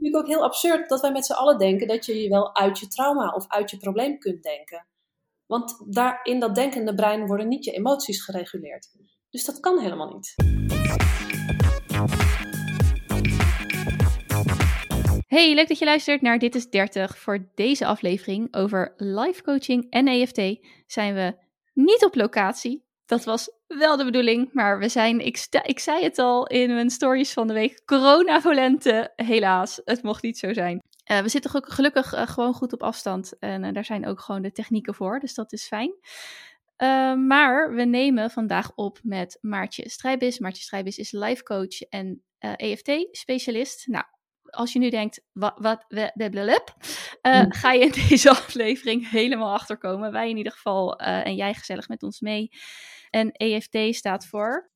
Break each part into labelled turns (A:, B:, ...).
A: natuurlijk ook heel absurd dat wij met z'n allen denken dat je je wel uit je trauma of uit je probleem kunt denken. Want daar, in dat denkende brein worden niet je emoties gereguleerd. Dus dat kan helemaal niet.
B: Hey, leuk dat je luistert naar Dit is 30. Voor deze aflevering over life coaching en EFT zijn we niet op locatie. Dat was wel de bedoeling, maar we zijn, ik, ik zei het al in mijn stories van de week, corona-volente. Helaas, het mocht niet zo zijn. Uh, we zitten gelukkig uh, gewoon goed op afstand en uh, daar zijn ook gewoon de technieken voor, dus dat is fijn. maar we nemen vandaag op met Maartje Strijbis. Maartje Strijbis is life coach en EFT-specialist. Nou, als je nu denkt, wat, wat blablabla, uh, mm. ga je in deze aflevering helemaal achterkomen. Wij in ieder geval uh, en jij gezellig met ons mee. En EFT staat voor?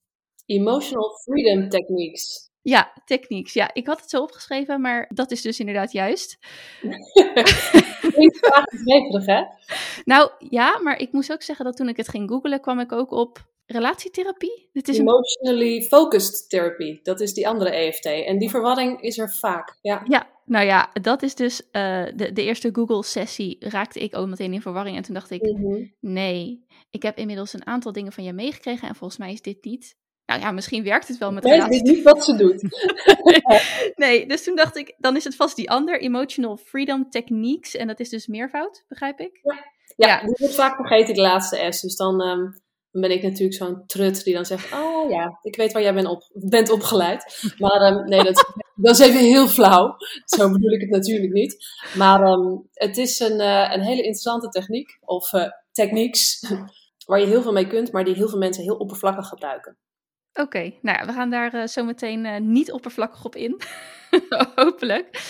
A: Emotional Freedom Techniques.
B: Ja, techniques. Ja, ik had het zo opgeschreven, maar dat is dus inderdaad juist.
A: Niet vraag hè?
B: Nou ja, maar ik moest ook zeggen dat toen ik het ging googlen, kwam ik ook op relatietherapie?
A: Dit is Emotionally focused therapy, dat is die andere EFT. En die verwarring is er vaak. Ja,
B: ja nou ja, dat is dus uh, de, de eerste Google-sessie raakte ik ook meteen in verwarring. En toen dacht ik, mm-hmm. nee, ik heb inmiddels een aantal dingen van je meegekregen en volgens mij is dit niet nou ja, misschien werkt het wel met
A: nee, relaties. weet niet wat ze doet.
B: nee, dus toen dacht ik, dan is het vast die ander, Emotional Freedom Techniques. En dat is dus meervoud, begrijp ik?
A: Ja, ja, ja. die wordt vaak vergeten, de laatste S. Dus dan um, dan ben ik natuurlijk zo'n trut die dan zegt: Oh ja, ik weet waar jij bent, op, bent opgeleid. Maar um, nee, dat, dat, is even heel flauw. Zo bedoel ik het natuurlijk niet. Maar um, het is een, uh, een hele interessante techniek, of uh, techniques, waar je heel veel mee kunt, maar die heel veel mensen heel oppervlakkig gebruiken.
B: Oké, nou ja, we gaan daar uh, zo meteen niet oppervlakkig op in. Hopelijk.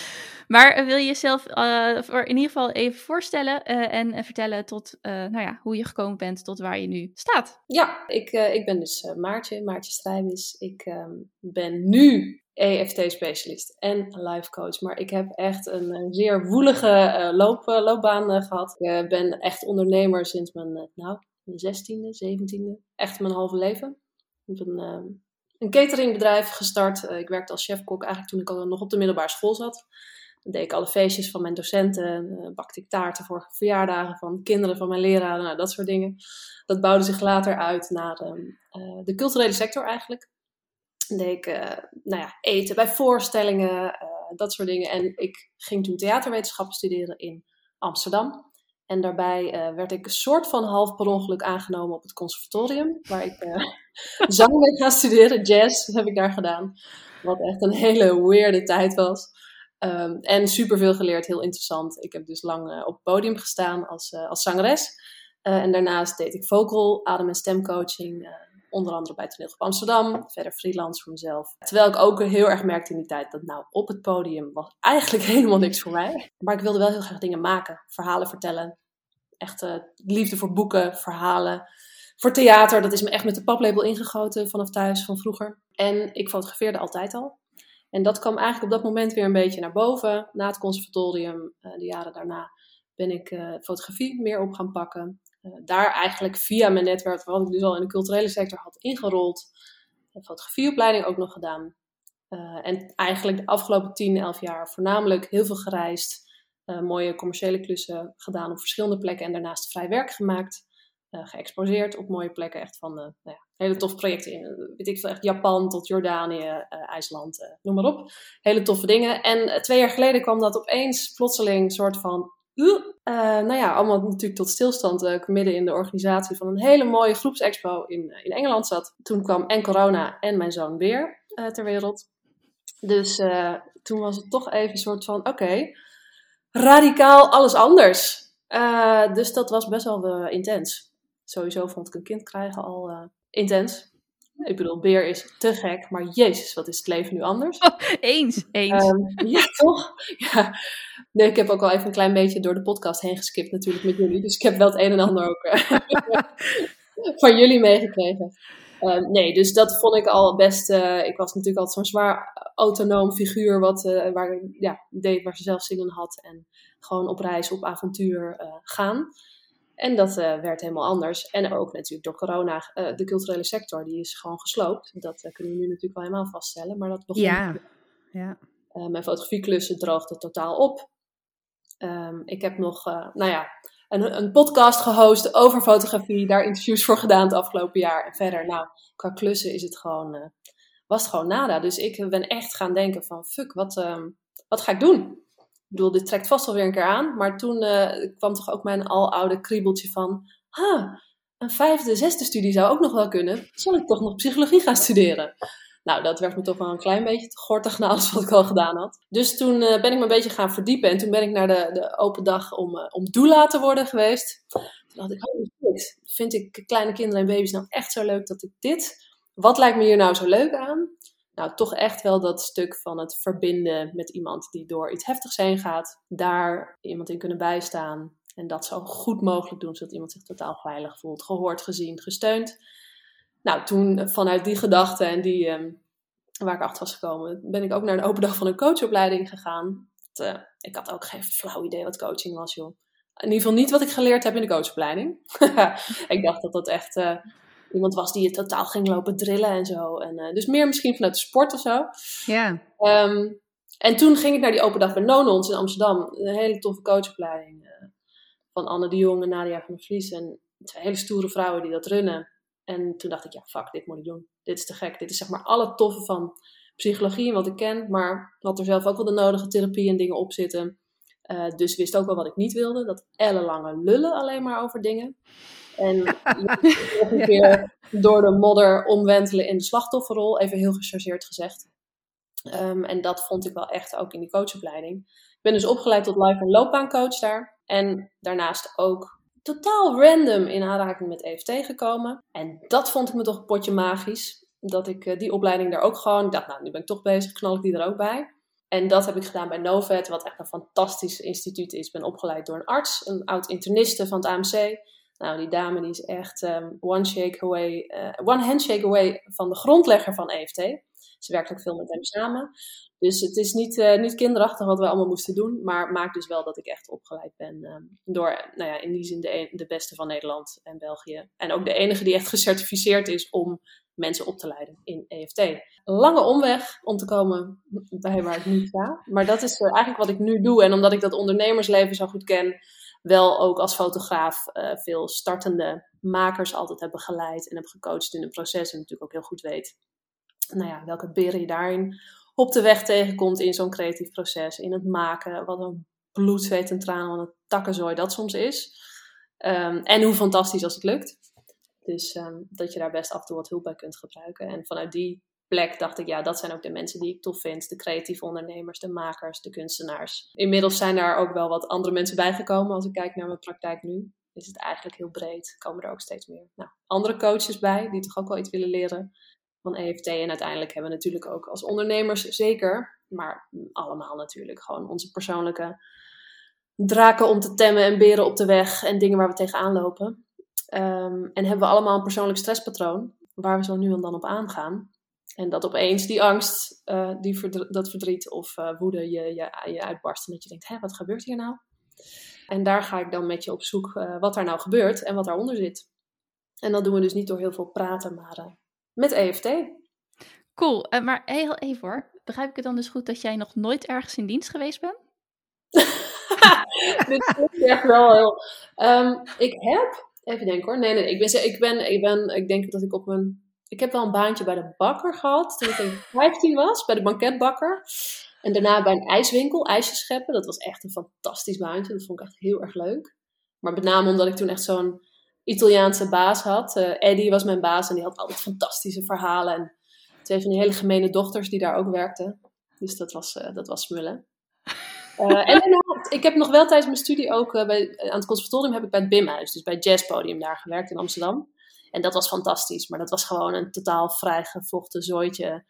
B: Maar eh, wil je jezelf in ieder geval even voorstellen en vertellen tot, nou ja, hoe je gekomen bent tot waar je nu staat?
A: Ja, ik, ik ben dus Maartje, Maartje Strijbis. Ik um, ben nu EFT-specialist en life coach. Maar ik heb echt een, zeer woelige loop, loopbaan gehad. Ik ben echt ondernemer sinds mijn, nou, mijn zestiende, zeventiende. Echt mijn halve leven. Een, um, een cateringbedrijf gestart. ik werkte als chefkok eigenlijk toen ik al nog op de middelbare school zat. Dan deed ik alle feestjes van mijn docenten, uh, bakte ik taarten voor verjaardagen van kinderen van mijn leraren, nou, dat soort dingen. Dat bouwde zich later uit naar uh, de culturele sector eigenlijk. Dan deed ik nou ja, eten bij voorstellingen, dat soort dingen. En ik ging toen theaterwetenschappen studeren in Amsterdam. En daarbij werd ik een soort van half per ongeluk aangenomen op het conservatorium, waar ik zang mee ga studeren. Jazz heb ik daar gedaan. Wat echt een hele weirde tijd was. Um, en superveel geleerd, heel interessant. Ik heb dus lang uh, op het podium gestaan als, als zangeres. En daarnaast deed ik vocal, adem- en stemcoaching. Onder andere bij Toneelgroep Amsterdam. Verder freelance voor mezelf. Terwijl ik ook heel erg merkte in die tijd dat nou op het podium was eigenlijk helemaal niks voor mij. Maar ik wilde wel heel graag dingen maken. Verhalen vertellen. Echt liefde voor boeken, verhalen. Voor theater, dat is me echt met de paplabel ingegoten vanaf thuis, van vroeger. En ik fotografeerde altijd al. En dat kwam eigenlijk op dat moment weer een beetje naar boven. Na het conservatorium, uh, de jaren daarna, ben ik uh, fotografie meer op gaan pakken. Uh, daar eigenlijk via mijn netwerk, wat ik dus al in de culturele sector had ingerold, fotografieopleiding ook nog gedaan. en eigenlijk de afgelopen 10, 11 jaar voornamelijk heel veel gereisd. mooie commerciële klussen gedaan op verschillende plekken en daarnaast vrij werk gemaakt. geëxposeerd op mooie plekken, echt van nou ja, hele toffe projecten in. Eh, weet ik veel, echt Japan tot Jordanië, IJsland, noem maar op. Hele toffe dingen. En twee jaar geleden kwam dat opeens plotseling soort van... nou ja, allemaal natuurlijk tot stilstand. ik midden in de organisatie van een hele mooie groepsexpo in, in Engeland zat. Toen kwam en corona en mijn zoon weer ter wereld. Dus toen was het toch even een soort van, oké, radicaal alles anders. dus dat was best wel intens. Sowieso vond ik een kind krijgen al intens. Ik bedoel, beer is te gek, maar jezus, wat is het leven nu anders?
B: Oh, eens, eens.
A: Um, ja, toch? Ja. Nee, ik heb ook al even een klein beetje door de podcast heen geskipt natuurlijk met jullie. Dus ik heb wel het een en ander ook uh, van jullie meegekregen. Um, nee, dus dat vond ik al best... Uh, ik was natuurlijk altijd zo'n zwaar autonoom figuur wat, uh, waar, ja, deed waar ze zelf zin in had. En gewoon op reis, op avontuur gaan. En dat uh, werd helemaal anders. En ook natuurlijk door corona, uh, de culturele sector, die is gewoon gesloopt. Dat uh, kunnen we nu natuurlijk wel helemaal vaststellen. Maar dat begon
B: ja. Ja.
A: mijn fotografieklussen droogden totaal op. Ehm, ik heb nog, nou ja, een, een podcast gehost over fotografie. Daar interviews voor gedaan het afgelopen jaar. En verder, nou, qua klussen is het gewoon, was het gewoon nada. Dus ik ben echt gaan denken van, fuck, wat, uh, wat ga ik doen? Ik bedoel, dit trekt vast wel weer een keer aan. Maar toen uh, kwam toch ook mijn aloude kriebeltje van, ha, een vijfde, zesde studie zou ook nog wel kunnen. Zal ik toch nog psychologie gaan studeren? Nou, dat werd me toch wel een klein beetje te gortig na alles wat ik al gedaan had. Dus toen uh, ben ik me een beetje gaan verdiepen. En toen ben ik naar de, de open dag om, uh, om doula te worden geweest. Toen dacht ik, oh vind ik kleine kinderen en baby's nou echt zo leuk dat ik dit... Wat lijkt me hier nou zo leuk aan? Nou, toch echt wel dat stuk van het verbinden met iemand die door iets heftigs heen gaat. Daar iemand in kunnen bijstaan. En dat zo goed mogelijk doen, zodat iemand zich totaal veilig voelt, gehoord, gezien, gesteund. Nou, toen vanuit die gedachte en die, um, waar ik achter was gekomen, ben ik ook naar een open dag van een coachopleiding gegaan. Uh, ik had ook geen flauw idee wat coaching was, joh. In ieder geval niet wat ik geleerd heb in de coachopleiding. ik dacht dat dat echt uh, iemand was die je totaal ging lopen drillen en zo. En, uh, dus meer misschien vanuit de sport of zo.
C: Ja.
A: Um, en toen ging ik naar die open dag bij Nonons in Amsterdam. Een hele toffe coachopleiding van Anne de Jong en Nadia van der Vlies. En twee hele stoere vrouwen die dat runnen. En toen dacht ik, ja, fuck, dit moet ik doen. Dit is te gek. Dit is zeg maar alle toffe van psychologie en wat ik ken, maar wat er zelf ook wel de nodige therapie en dingen op zitten. Uh, dus wist ook wel wat ik niet wilde. Dat ellenlange lullen alleen maar over dingen. En nog een keer door de modder omwentelen in de slachtofferrol. Even heel gechargeerd gezegd. Um, en dat vond ik wel echt ook in die coachopleiding. Ik ben dus opgeleid tot life- en loopbaancoach daar. En daarnaast ook totaal random in aanraking met EFT gekomen. En dat vond ik me toch een potje magisch. Dat ik uh, die opleiding daar ook gewoon dacht, nou, nu ben ik toch bezig, knal ik die er ook bij. En dat heb ik gedaan bij Novet, wat echt een fantastisch instituut is. Ik ben opgeleid door een arts, een oud interniste van het AMC. Nou, die dame is echt um, one, shake away, uh, one handshake away van de grondlegger van EFT. Ze werkt ook veel met hem samen. Dus het is niet, uh, niet kinderachtig wat we allemaal moesten doen. Maar maakt dus wel dat ik echt opgeleid ben um, door, nou ja, in die zin de, de beste van Nederland en België. En ook de enige die echt gecertificeerd is om mensen op te leiden in EFT. Lange omweg om te komen bij waar ik nu sta. Maar dat is uh, eigenlijk wat ik nu doe. En omdat ik dat ondernemersleven zo goed ken, wel ook als fotograaf uh, veel startende makers altijd heb begeleid en heb gecoacht in een proces. En natuurlijk ook heel goed weet nou ja, welke beren je daarin op de weg tegenkomt in zo'n creatief proces. In het maken, wat een bloed, zweet en tranen, wat een takkenzooi dat soms is. Um, en hoe fantastisch als het lukt. Dus um, dat je daar best af en toe wat hulp bij kunt gebruiken. En vanuit die plek dacht ik, ja, dat zijn ook de mensen die ik tof vind. De creatieve ondernemers, de makers, de kunstenaars. Inmiddels zijn daar ook wel wat andere mensen bijgekomen. Als ik kijk naar mijn praktijk nu, is het eigenlijk heel breed. Komen er ook steeds meer nou, andere coaches bij, die toch ook wel iets willen leren van EFT. En uiteindelijk hebben we natuurlijk ook als ondernemers zeker, maar allemaal natuurlijk gewoon onze persoonlijke draken om te temmen en beren op de weg en dingen waar we tegenaan lopen. Um, en hebben we allemaal een persoonlijk stresspatroon waar we zo nu en dan op aangaan. En dat opeens die angst, uh, die dat verdriet of uh, woede je, je, je uitbarst. En dat je denkt, hé, wat gebeurt hier nou? En daar ga ik dan met je op zoek uh, wat daar nou gebeurt en wat daaronder zit. En dat doen we dus niet door heel veel praten, maar met EFT.
B: Cool, maar heel even hoor. Begrijp ik het dan dus goed dat jij nog nooit ergens in dienst geweest bent?
A: Dit is echt wel heel... Um, ik heb... Even denken hoor. Nee, nee, ik ben, ik ben, ik ben, ik denk dat ik op mijn... Ik heb wel een baantje bij de bakker gehad toen ik 15 was, bij de banketbakker. En daarna bij een ijswinkel, ijsjes scheppen. Dat was echt een fantastisch baantje. Dat vond ik echt heel erg leuk. Maar met name omdat ik toen echt zo'n Italiaanse baas had. Uh, Eddie was mijn baas en die had altijd fantastische verhalen. En twee van die hele gemene dochters die daar ook werkten. Dus dat was, uh, dat was smullen. Uh, en daarna, ik heb nog wel tijdens mijn studie ook bij, aan het conservatorium heb ik bij het BIM-huis, dus bij het jazzpodium daar gewerkt in Amsterdam. En dat was fantastisch, maar dat was gewoon een totaal vrijgevochten zooitje.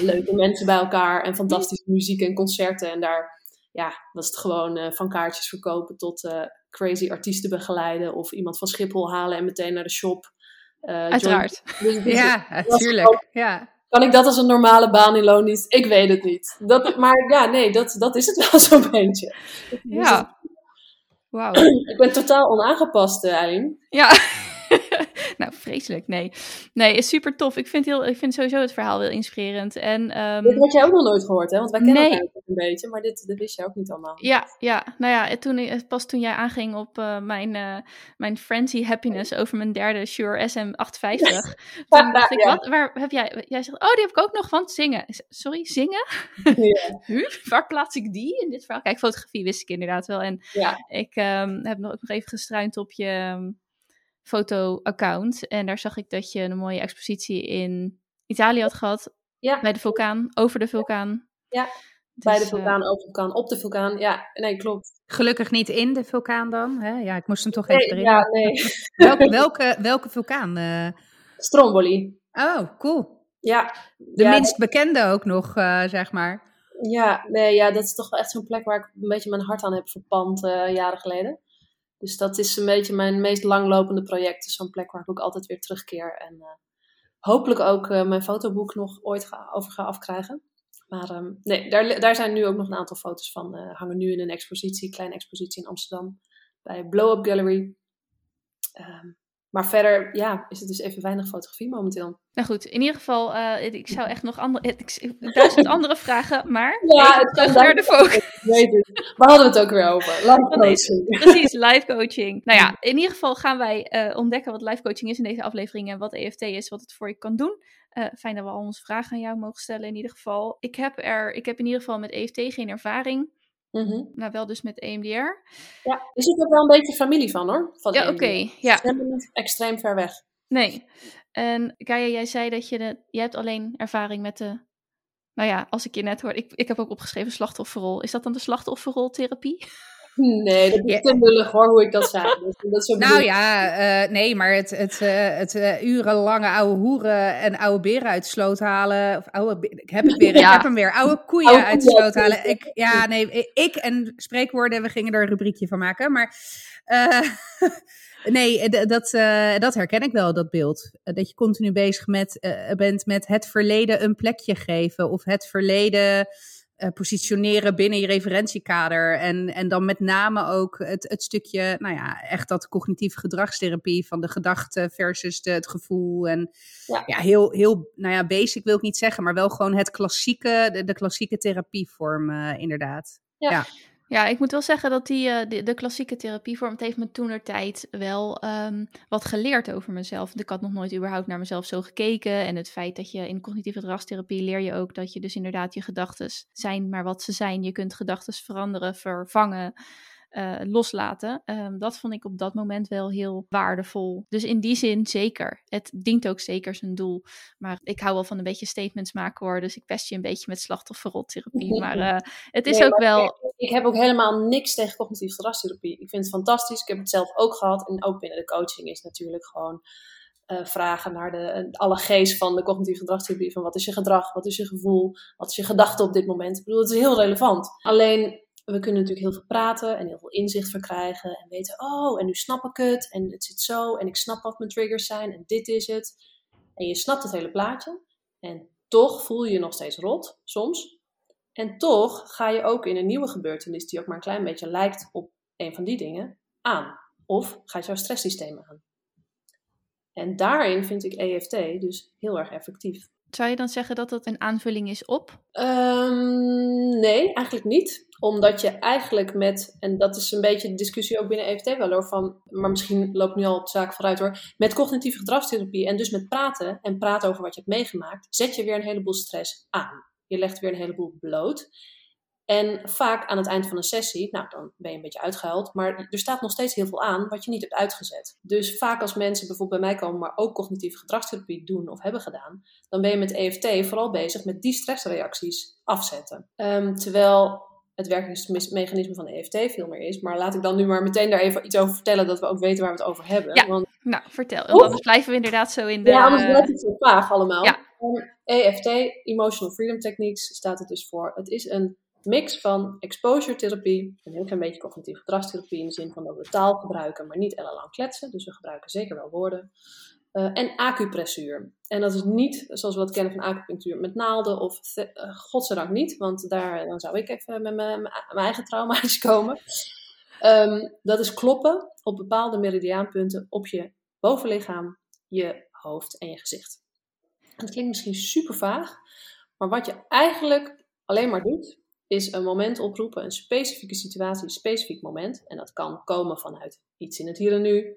A: leuke mensen bij elkaar en fantastische muziek en concerten. En daar ja, was het gewoon van kaartjes verkopen tot crazy artiesten begeleiden of iemand van Schiphol halen en meteen naar de shop.
B: Uiteraard.
C: Dus, dus ja, natuurlijk. Ja.
A: Kan ik dat als een normale baan in loondienst? Ik weet het niet. Dat, maar ja, nee, dat, dat is het wel zo'n beetje.
B: Ja. Wauw.
A: ik ben totaal onaangepast, uh,
B: Ja. nou, vreselijk. Nee. Nee, is super tof. Ik vind, heel, ik vind sowieso het verhaal heel inspirerend. En, um...
A: Dit had jij ook nog nooit gehoord, hè? Want wij kennen nee. elkaar een beetje, maar dit, dit wist je ook niet allemaal.
B: Ja, ja. nou ja, toen, pas toen jij aanging op uh, mijn, uh, mijn frenzy happiness over mijn derde Shure SM850. toen dacht ik, wat? Waar heb jij? Jij zegt, oh, die heb ik ook nog van zingen. Sorry, zingen? Ja. Waar plaats ik die in dit verhaal? Kijk, fotografie wist ik inderdaad wel. En
A: ja.
B: ik um, heb nog, ook nog even gestruind op je um, foto-account. En daar zag ik dat je een mooie expositie in Italië had gehad.
A: Ja.
B: Bij de vulkaan, over de vulkaan.
A: Ja, dus, bij de vulkaan, uh, over de vulkaan, op de vulkaan. Ja, nee, klopt.
C: Gelukkig niet in de vulkaan dan. Hè? Ja, ik moest hem toch even erin.
A: Ja, nee.
C: welke, welke, welke vulkaan? Uh...
A: Stromboli.
C: Oh, cool.
A: Ja.
C: De
A: ja,
C: minst bekende ook nog, uh, zeg maar.
A: Ja, nee, ja, dat is toch wel echt zo'n plek waar ik een beetje mijn hart aan heb verpand uh, jaren geleden. Dus dat is een beetje mijn meest langlopende project. Dus zo'n plek waar ik ook altijd weer terugkeer. En uh, hopelijk ook uh, mijn fotoboek nog ooit ga, over ga afkrijgen. Maar um, nee, daar, daar zijn nu ook nog een aantal foto's van. hangen nu in een expositie, kleine expositie in Amsterdam. Bij Blow Up Gallery. Um, maar verder, ja, is het dus even weinig fotografie momenteel.
B: Nou goed, in ieder geval, uh, ik zou echt nog andere, ik, duizend andere vragen, maar
A: ja, het
B: terug naar de focus.
A: Weet het. Waar hadden we het ook weer over? Live coaching.
B: Precies, live coaching. Nou ja, in ieder geval gaan wij uh, ontdekken wat live coaching is in deze aflevering en wat EFT is, wat het voor je kan doen. Uh, fijn dat we al onze vragen aan jou mogen stellen in ieder geval. Ik heb, er, ik heb in ieder geval met EFT geen ervaring.
A: Mm -hmm.
B: Nou, wel dus met EMDR.
A: Ja, er zit ook wel een beetje familie van hoor. Van
B: ja, oké. Okay, ja.
A: Ze zijn niet extreem ver weg.
B: Nee. En Kaya, jij zei dat je, de, je hebt alleen ervaring met de... Nou ja, als ik je net hoor, ik, ik heb ook opgeschreven slachtofferrol. Is dat dan de slachtofferroltherapie?
A: Nee, dat is te lullig hoor, hoe ik dat zei. Dus dat
C: nou ja, uh, nee, maar het, het, uh, het uh, urenlange oude hoeren en oude beren uit sloot halen. Of oude, ik heb het weer, ja. ik heb hem weer. Oude koeien oude uit de sloot halen. Ik, ja, nee, ik en spreekwoorden, we gingen er een rubriekje van maken. Maar nee, dat, dat herken ik wel, dat beeld. dat je continu bezig met, bent met het verleden een plekje geven. Of het verleden... Uh, positioneren binnen je referentiekader. En, en dan met name ook het, het stukje, nou ja, echt dat cognitieve gedragstherapie van de gedachte versus de, het gevoel. En ja, ja heel, heel, nou ja, basic wil ik niet zeggen, maar wel gewoon het klassieke, de, de klassieke therapievorm, uh, inderdaad.
B: Ja. ja. Ja, ik moet wel zeggen dat die, uh, de, klassieke therapievorm, het heeft me toenertijd wel um, wat geleerd over mezelf. Ik had nog nooit überhaupt naar mezelf zo gekeken. En het feit dat je in cognitieve gedragstherapie leer je ook dat je dus inderdaad je gedachten zijn maar wat ze zijn. Je kunt gedachten veranderen, vervangen. Uh, loslaten. Um, dat vond ik op dat moment wel heel waardevol. Dus in die zin zeker. Het dient ook zeker zijn doel. Maar ik hou wel van een beetje statements maken hoor. Dus ik pest je een beetje met slachtofferroltherapie. Maar uh, het is
A: nee,
B: ook wel.
A: Ik, ik, heb ook helemaal niks tegen cognitieve gedragstherapie. Ik vind het fantastisch. Ik heb het zelf ook gehad. En ook binnen de coaching is natuurlijk gewoon. Uh, vragen naar de, alle geest van de cognitieve gedragstherapie. Van wat is je gedrag, wat is je gevoel, wat is je gedachte op dit moment. Ik bedoel, het is heel relevant. Alleen we kunnen natuurlijk heel veel praten en heel veel inzicht verkrijgen. En weten, oh, en nu snap ik het. En het zit zo. En ik snap wat mijn triggers zijn. En dit is het. En je snapt het hele plaatje. En toch voel je je nog steeds rot, soms. En toch ga je ook in een nieuwe gebeurtenis, die ook maar een klein beetje lijkt op een van die dingen, aan. Of gaat jouw stresssysteem aan. En daarin vind ik EFT dus heel erg effectief.
B: Zou je dan zeggen dat dat een aanvulling is op?
A: Um, nee, eigenlijk niet omdat je eigenlijk met, en dat is een beetje de discussie ook binnen EFT wel hoor, van, maar misschien loopt nu al het zaak vooruit hoor, met cognitieve gedragstherapie en dus met praten en praten over wat je hebt meegemaakt, zet je weer een heleboel stress aan. Je legt weer een heleboel bloot. En vaak aan het eind van een sessie, nou dan ben je een beetje uitgehuild, maar er staat nog steeds heel veel aan wat je niet hebt uitgezet. Dus vaak als mensen bijvoorbeeld bij mij komen, maar ook cognitieve gedragstherapie doen of hebben gedaan, dan ben je met EFT vooral bezig met die stressreacties afzetten. Um, terwijl het werkingsmechanisme van de EFT veel meer is. Maar laat ik dan nu maar meteen daar even iets over vertellen, dat we ook weten waar we het over hebben.
B: Ja,
A: Want,
B: nou vertel. Anders blijven we inderdaad zo in de...
A: Ja, anders blijft het zo vaag allemaal.
B: Ja.
A: Um, EFT, Emotional Freedom Techniques, staat het dus voor. Het is een mix van exposure therapie, een heel klein beetje cognitieve gedragstherapie in de zin van dat we taal gebruiken, maar niet ellenlang kletsen. Dus we gebruiken zeker wel woorden. Uh, en acupressuur. En dat is niet zoals we dat kennen van acupunctuur met naalden of uh, godzijdank niet, want daar dan zou ik even met mijn eigen trauma's komen. Um, dat is kloppen op bepaalde meridiaanpunten op je bovenlichaam je hoofd en je gezicht. Dat klinkt misschien super vaag, maar wat je eigenlijk alleen maar doet, is een moment oproepen, een specifieke situatie, een specifiek moment. En dat kan komen vanuit iets in het hier en nu.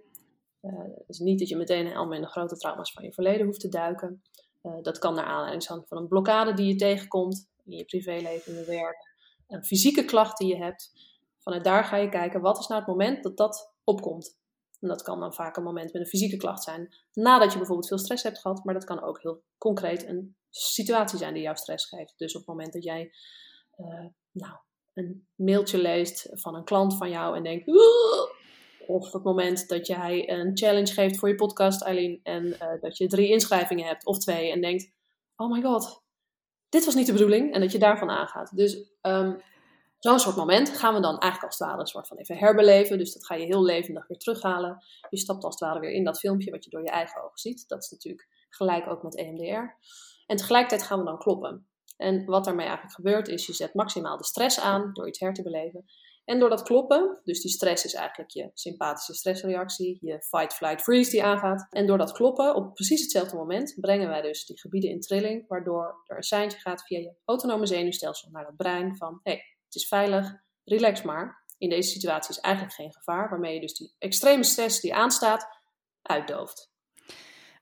A: Uh, dus niet dat je meteen allemaal in de grote trauma's van je verleden hoeft te duiken. Uh, dat kan naar aanleiding van een blokkade die je tegenkomt in je privéleven, in je werk. Een fysieke klacht die je hebt. Vanuit daar ga je kijken, wat is nou het moment dat dat opkomt? En dat kan dan vaak een moment met een fysieke klacht zijn, nadat je bijvoorbeeld veel stress hebt gehad, maar dat kan ook heel concreet een situatie zijn die jou stress geeft. Dus op het moment dat jij nou, een mailtje leest van een klant van jou en denkt, of het moment dat jij een challenge geeft voor je podcast, Eileen, en uh, dat je drie inschrijvingen hebt of twee en denkt, oh my god, dit was niet de bedoeling, en dat je daarvan aangaat. Dus um, Zo'n soort moment gaan we dan eigenlijk als het ware een soort van even herbeleven. Dus dat ga je heel levendig weer terughalen. Je stapt als het ware weer in dat filmpje wat je door je eigen ogen ziet. Dat is natuurlijk gelijk ook met EMDR. En tegelijkertijd gaan we dan kloppen. En wat daarmee eigenlijk gebeurt is, je zet maximaal de stress aan door iets her te beleven. En door dat kloppen, dus die stress is eigenlijk je sympathische stressreactie, je fight, flight, freeze die aangaat. En door dat kloppen, op precies hetzelfde moment, brengen wij dus die gebieden in trilling, waardoor er een seintje gaat via je autonome zenuwstelsel naar dat brein van, hé, hey, het is veilig, relax maar. In deze situatie is eigenlijk geen gevaar, waarmee je dus die extreme stress die aanstaat, uitdooft.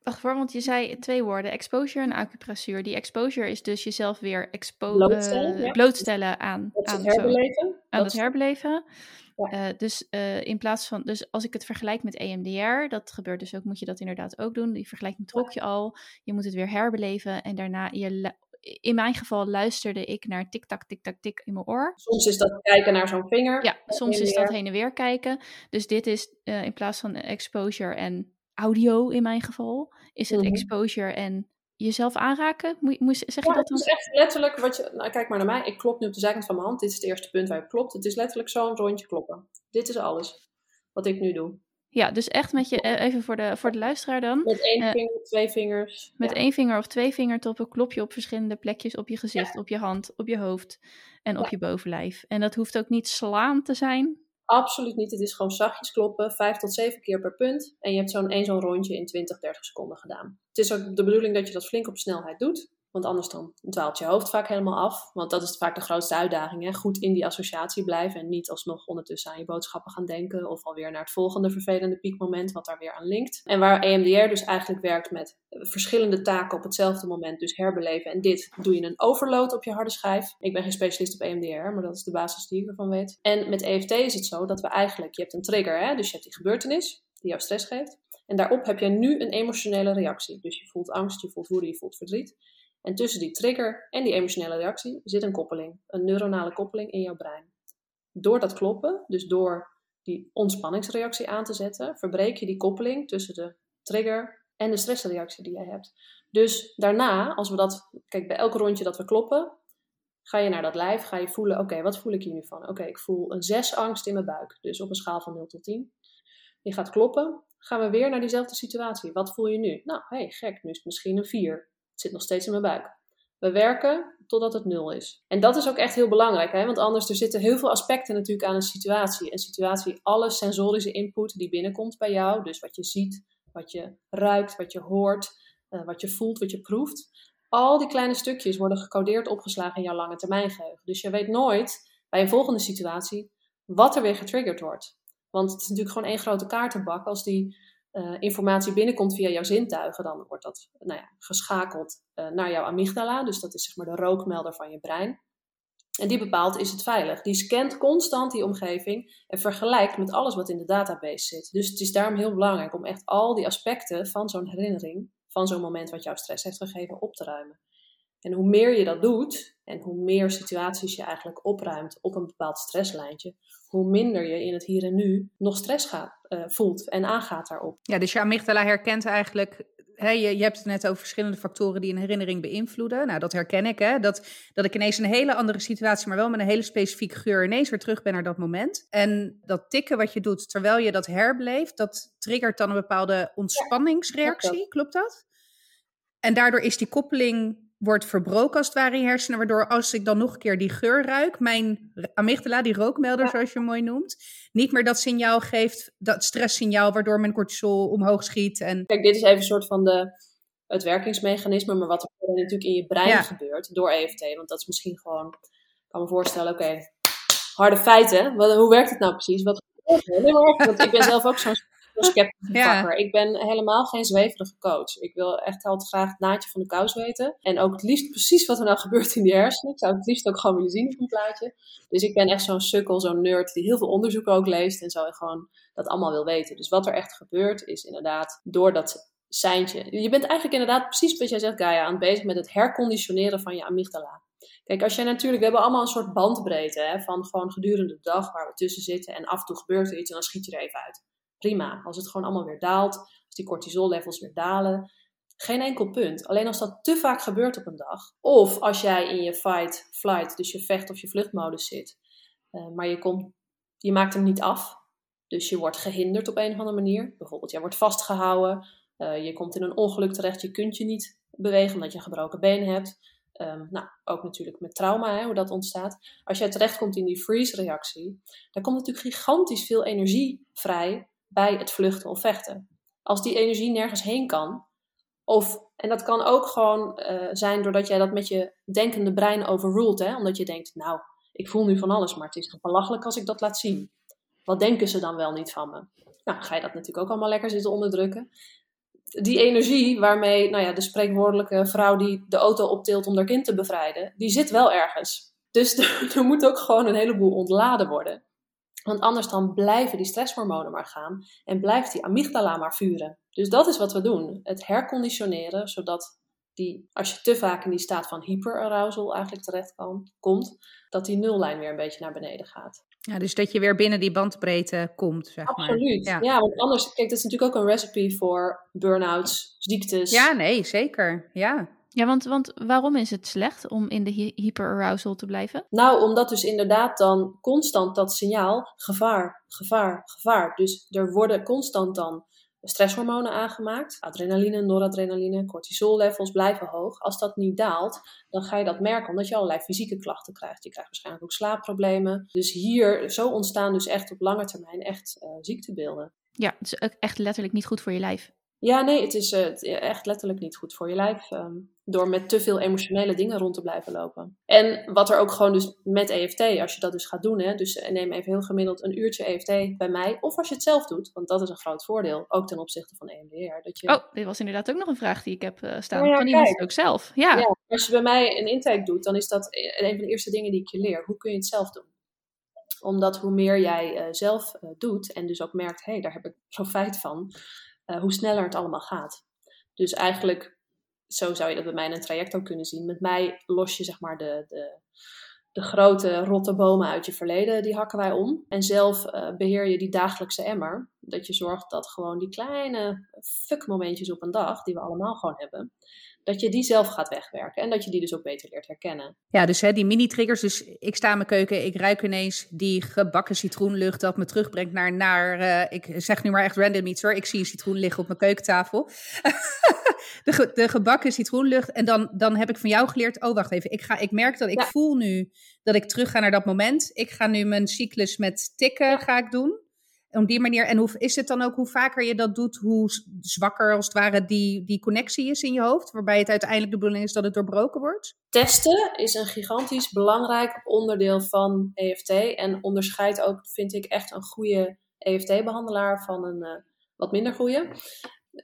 B: Wacht voor, want je zei twee woorden, exposure en acupressuur. Die exposure is dus jezelf weer expo
A: blootstellen,
B: uh, blootstellen aan,
A: aan, het herbeleven.
B: Aan het herbeleven. Ja. Uh, dus uh, in plaats van, dus als ik het vergelijk met EMDR, dat gebeurt dus ook, moet je dat inderdaad ook doen. Die vergelijking trok je al. Je moet het weer herbeleven en daarna je in mijn geval luisterde ik naar tik-tak, tik-tak, tik in mijn oor.
A: Soms is dat kijken naar zo'n vinger.
B: Ja, soms is dat heen en weer kijken. Dus dit is uh, in plaats van exposure en audio in mijn geval, is het mm -hmm. exposure en jezelf aanraken? Moet, moet, zeg je
A: ja,
B: dat dan?
A: Het is echt letterlijk wat je. Nou, kijk maar naar mij. Ik klop nu op de zijkant van mijn hand. Dit is het eerste punt waar je klopt. Het is letterlijk zo'n rondje kloppen. Dit is alles wat ik nu doe.
B: Ja, dus echt met je, even voor de, voor de luisteraar dan.
A: Met één uh, vinger, twee vingers.
B: Met ja. één vinger of twee vingertoppen klop je op verschillende plekjes op je gezicht, ja. op je hand, op je hoofd en op je bovenlijf. En dat hoeft ook niet slaan te zijn.
A: Absoluut niet. Het is gewoon zachtjes kloppen, vijf tot zeven keer per punt. En je hebt zo'n één zo'n rondje in 20, 30 seconden gedaan. Het is ook de bedoeling dat je dat flink op snelheid doet. Want anders dan dwaalt je hoofd vaak helemaal af. Want dat is vaak de grootste uitdaging. Hè? Goed in die associatie blijven. En niet alsnog ondertussen aan je boodschappen gaan denken. Of alweer naar het volgende vervelende piekmoment. Wat daar weer aan linkt. En waar EMDR dus eigenlijk werkt met verschillende taken op hetzelfde moment. Dus herbeleven. En dit doe je een overload op je harde schijf. Ik ben geen specialist op EMDR. Maar dat is de basis die ik ervan weet. En met EFT is het zo dat we eigenlijk... Je hebt een trigger. Hè? Dus je hebt die gebeurtenis. Die jou stress geeft. En daarop heb je nu een emotionele reactie. Dus je voelt angst, je voelt woede, je voelt verdriet. En tussen die trigger en die emotionele reactie zit een koppeling, een neuronale koppeling in jouw brein. Door dat kloppen, dus door die ontspanningsreactie aan te zetten, verbreek je die koppeling tussen de trigger en de stressreactie die jij hebt. Dus daarna, als we dat, kijk, bij elk rondje dat we kloppen, ga je naar dat lijf, ga je voelen, oké, wat voel ik hier nu van? Oké, ik voel een 6 angst in mijn buik, dus op een schaal van 0 tot 10. Je gaat kloppen, gaan we weer naar diezelfde situatie. Wat voel je nu? Nou, hé, hey, gek, nu is het misschien een 4. Zit nog steeds in mijn buik. We werken totdat het nul is. En dat is ook echt heel belangrijk, hè? want anders er zitten heel veel aspecten natuurlijk aan een situatie. Een situatie, alle sensorische input die binnenkomt bij jou, dus wat je ziet, wat je ruikt, wat je hoort, uh, wat je voelt, wat je proeft. Al die kleine stukjes worden gecodeerd opgeslagen in jouw lange termijn geheugen. Dus je weet nooit bij een volgende situatie wat er weer getriggerd wordt. Want het is natuurlijk gewoon één grote kaartenbak. Als die uh, informatie binnenkomt via jouw zintuigen, dan wordt dat nou ja, geschakeld uh, naar jouw amygdala. Dus dat is zeg maar de rookmelder van je brein. En die bepaalt is het veilig. Die scant constant die omgeving en vergelijkt met alles wat in de database zit. Dus het is daarom heel belangrijk om echt al die aspecten van zo'n herinnering, van zo'n moment wat jou stress heeft gegeven, op te ruimen. En hoe meer je dat doet en hoe meer situaties je eigenlijk opruimt op een bepaald stresslijntje, hoe minder je in het hier en nu nog stress gaat, uh, voelt en aangaat daarop.
C: Ja, dus je amygdala herkent eigenlijk. Hè, je, je hebt het net over verschillende factoren die een herinnering beïnvloeden. Nou, dat herken ik. Hè, dat, dat ik ineens een hele andere situatie, maar wel met een hele specifieke geur, ineens weer terug ben naar dat moment. En dat tikken wat je doet terwijl je dat herbeleeft, dat triggert dan een bepaalde ontspanningsreactie. Ja, Klopt dat? En daardoor is die koppeling wordt verbroken als het ware in je hersenen. Waardoor als ik dan nog een keer die geur ruik, mijn amygdala, die rookmelder zoals je mooi noemt, niet meer dat signaal geeft, dat stresssignaal waardoor mijn cortisol omhoog schiet. En...
A: Kijk, dit is even een soort van de, het werkingsmechanisme, maar wat er natuurlijk in je brein gebeurt door EFT. Want dat is misschien gewoon, ik kan me voorstellen, oké, harde feiten. Wat, hoe werkt het nou precies? Wat Nee, want ik ben zelf ook zo'n sceptisch ja. Ik ben helemaal geen zweverige coach. Ik wil echt altijd graag het naadje van de kous weten. En ook het liefst precies wat er nou gebeurt in die hersenen. Ik zou het liefst ook gewoon willen zien op een plaatje. Dus ik ben echt zo'n sukkel, zo'n nerd die heel veel onderzoeken ook leest. En zo en gewoon dat allemaal wil weten. Dus wat er echt gebeurt is inderdaad door dat seintje. Je bent eigenlijk inderdaad precies wat jij zegt Gaia aan bezig met het herconditioneren van je amygdala. Kijk, als jij natuurlijk, we hebben allemaal een soort bandbreedte hè, van gewoon gedurende de dag waar we tussen zitten en af en toe gebeurt er iets en dan schiet je er even uit. Prima. Als het gewoon allemaal weer daalt, als die cortisol-levels weer dalen, geen enkel punt. Alleen als dat te vaak gebeurt op een dag, of als jij in je fight, flight, dus je vecht of je vluchtmodus zit, uh, maar je, komt, je maakt hem niet af, dus je wordt gehinderd op een of andere manier. Bijvoorbeeld, jij wordt vastgehouden, uh, je komt in een ongeluk terecht, je kunt je niet bewegen omdat je een gebroken been hebt. Um, nou, ook natuurlijk met trauma, hè, hoe dat ontstaat. Als jij terechtkomt in die freeze-reactie, dan komt natuurlijk gigantisch veel energie vrij bij het vluchten of vechten. Als die energie nergens heen kan, of, en dat kan ook gewoon uh, zijn doordat jij dat met je denkende brein overruled, hè, omdat je denkt, nou, ik voel nu van alles, maar het is belachelijk als ik dat laat zien. Wat denken ze dan wel niet van me? Nou, ga je dat natuurlijk ook allemaal lekker zitten onderdrukken die energie waarmee nou ja, de spreekwoordelijke vrouw die de auto optilt om haar kind te bevrijden, die zit wel ergens. Dus er, moet ook gewoon een heleboel ontladen worden. Want anders dan blijven die stresshormonen maar gaan en blijft die amygdala maar vuren. Dus dat is wat we doen. Het herconditioneren, zodat die, als je te vaak in die staat van hyperarousal eigenlijk terecht komt, dat die nullijn weer een beetje naar beneden gaat.
C: Ja, dus dat je weer binnen die bandbreedte komt, zeg
A: Absoluut.
C: maar.
A: Ja. ja, want anders, kijk, dat is natuurlijk ook een recipe voor burn-outs, ziektes.
C: Ja, nee, zeker. Ja.
B: Ja, want, want waarom is het slecht om in de hyperarousal te blijven?
A: Nou, omdat dus inderdaad dan constant dat signaal gevaar, gevaar, gevaar. Dus er worden constant dan stresshormonen aangemaakt. Adrenaline, noradrenaline, cortisollevels blijven hoog. Als dat niet daalt, dan ga je dat merken omdat je allerlei fysieke klachten krijgt. Je krijgt waarschijnlijk ook slaapproblemen. Dus hier, zo ontstaan dus echt op lange termijn echt uh, ziektebeelden.
B: Ja, het is echt letterlijk niet goed voor je lijf.
A: Ja, nee, het is uh, echt letterlijk niet goed voor je lijf. Um, door met te veel emotionele dingen rond te blijven lopen. En wat er ook gewoon dus met EFT, als je dat dus gaat doen, hè, dus eh, neem even heel gemiddeld een uurtje EFT bij mij, of als je het zelf doet, want dat is een groot voordeel, ook ten opzichte van EMDR. Dat je...
B: Oh, dit was inderdaad ook nog een vraag die ik heb uh, staan. Ja, kan iemand het ook zelf? Ja. ja.
A: Als je bij mij een intake doet, dan is dat een van de eerste dingen die ik je leer. Hoe kun je het zelf doen? Omdat hoe meer jij uh, zelf doet en dus ook merkt, hé, hey, daar heb ik profijt van, hoe sneller het allemaal gaat. Dus eigenlijk zo zou je dat bij mij in een traject ook kunnen zien. Met mij los je zeg maar de, de, de grote rotte bomen uit je verleden, die hakken wij om. En zelf uh, beheer je die dagelijkse emmer. Dat je zorgt dat gewoon die kleine fuck momentjes op een dag, die we allemaal gewoon hebben, dat je die zelf gaat wegwerken. En dat je die dus ook beter leert herkennen.
C: Ja, dus hè, die mini-triggers. Dus ik sta in mijn keuken, ik ruik ineens die gebakken citroenlucht dat me terugbrengt naar, naar uh, ik zeg nu maar echt random iets hoor. Ik zie een citroen liggen op mijn keukentafel. de, de gebakken citroenlucht. En dan, dan heb ik van jou geleerd, oh wacht even, ik, ga, ik merk dat ik voel nu dat ik terug ga naar dat moment. Ik ga nu mijn cyclus met tikken ga ik doen. Op die manier. En hoe is het dan ook, hoe vaker je dat doet, hoe zwakker als het ware die, die connectie is in je hoofd? Waarbij het uiteindelijk de bedoeling is dat het doorbroken wordt?
A: Testen is een gigantisch belangrijk onderdeel van EFT. En onderscheidt ook, vind ik, echt een goede EFT-behandelaar van een uh, wat minder goede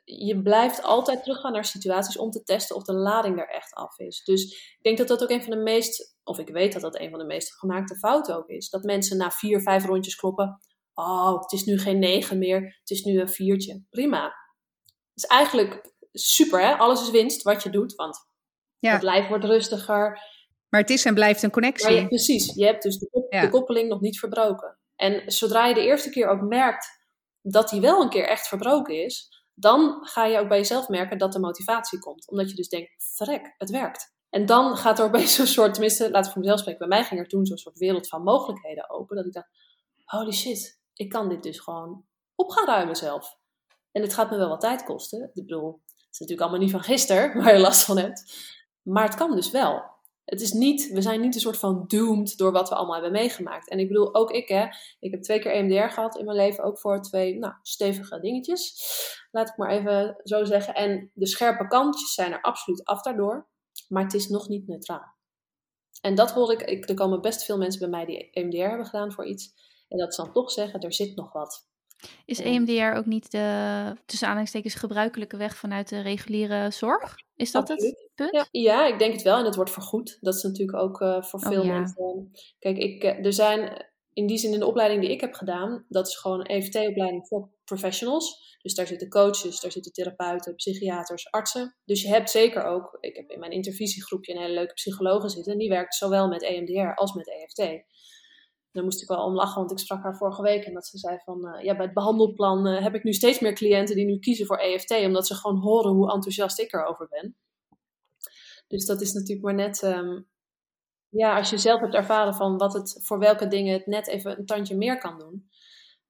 A: je blijft altijd teruggaan naar situaties om te testen of de lading er echt af is. Dus ik denk dat dat ook een van de meest, of ik weet dat dat een van de meest gemaakte fouten ook is. Dat mensen na vier, vijf rondjes kloppen. Oh, het is nu geen negen meer, het is nu een viertje. Prima. is eigenlijk super, hè? Alles is winst wat je doet, want ja. het lijf wordt rustiger.
C: Maar het is en blijft een connectie.
A: Je, precies, je hebt dus de, de koppeling nog niet verbroken. En zodra je de eerste keer ook merkt dat die wel een keer echt verbroken is, dan ga je ook bij jezelf merken dat de motivatie komt. Omdat je dus denkt, verrek, het werkt. En dan gaat er opeens zo'n soort, tenminste, laat ik voor mezelf spreken, bij mij ging er toen zo'n soort wereld van mogelijkheden open. Dat ik dacht, holy shit, ik kan dit dus gewoon op gaan ruimen zelf. En het gaat me wel wat tijd kosten. Ik bedoel, het is natuurlijk allemaal niet van gisteren waar je last van hebt. Maar het kan dus wel. Het is niet, we zijn niet een soort van doomed door wat we allemaal hebben meegemaakt. En ik bedoel, ook ik hè, ik heb twee keer EMDR gehad in mijn leven, ook voor twee nou, stevige dingetjes. Laat ik maar even zo zeggen. En de scherpe kantjes zijn er absoluut af daardoor, maar het is nog niet neutraal. En dat hoor ik, ik er komen best veel mensen bij mij die EMDR hebben gedaan voor iets. En dat ze dan toch zeggen, er zit nog wat.
B: Is EMDR ook niet de tussen aanhalingstekens gebruikelijke weg vanuit de reguliere zorg? Is dat het punt?
A: Ja, ja, ik denk het wel. En het wordt vergoed. Dat is natuurlijk ook uh, voor
B: Oh,
A: veel
B: ja.
A: mensen. Kijk, ik, eh, er zijn in die zin in de opleiding die ik heb gedaan, dat is gewoon EFT-opleiding voor professionals. Dus daar zitten coaches, daar zitten therapeuten, psychiaters, artsen. Dus je hebt zeker ook, ik heb in mijn intervisiegroepje een hele leuke psychologe zitten. En die werkt zowel met EMDR als met EFT. Daar moest ik wel om lachen, want ik sprak haar vorige week en dat ze zei van, eh, ja, bij het behandelplan eh, heb ik nu steeds meer cliënten die nu kiezen voor EFT, omdat ze gewoon horen hoe enthousiast ik erover ben. Dus dat is natuurlijk maar net, ehm, ja, als je zelf hebt ervaren van wat het, voor welke dingen het net even een tandje meer kan doen.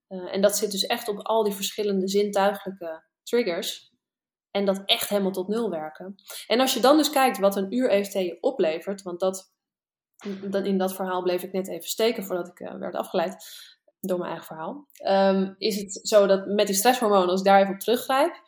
A: Eh, en dat zit dus echt op al die verschillende zintuigelijke triggers. En dat echt helemaal tot nul werken. En als je dan dus kijkt wat een uur EFT je oplevert, want dat, dat, in dat verhaal bleef ik net even steken voordat ik eh, werd afgeleid door mijn eigen verhaal. Ehm, is het zo dat met die stresshormonen, als ik daar even op teruggrijp,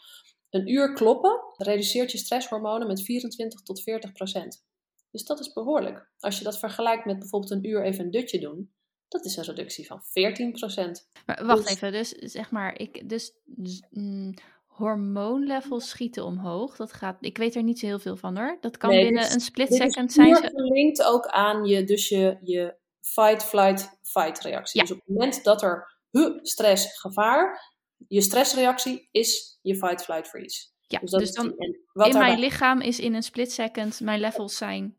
A: een uur kloppen reduceert je stresshormonen met 24 tot 40 procent. Dus dat is behoorlijk. Als je dat vergelijkt met bijvoorbeeld een uur even een dutje doen, dat is een reductie van 14 procent.
B: Maar wacht
A: Dus-
B: even, dus zeg maar, ik, dus z- mm, hormoonlevels schieten omhoog. Dat gaat, ik weet er niet zo heel veel van hoor. Dat kan
A: Nee,
B: binnen
A: dit
B: een split
A: Dit is
B: second zijn ze.
A: gelinkt ook aan je, dus je, je fight, flight, fight reactie.
B: Ja.
A: Dus op het moment dat er huh, stress, gevaar, je stressreactie is je fight, flight, freeze.
B: Ja,
A: Dus dat
B: dus dan
A: die- en wat
B: in
A: daarbij-
B: mijn lichaam is in een split second mijn levels zijn.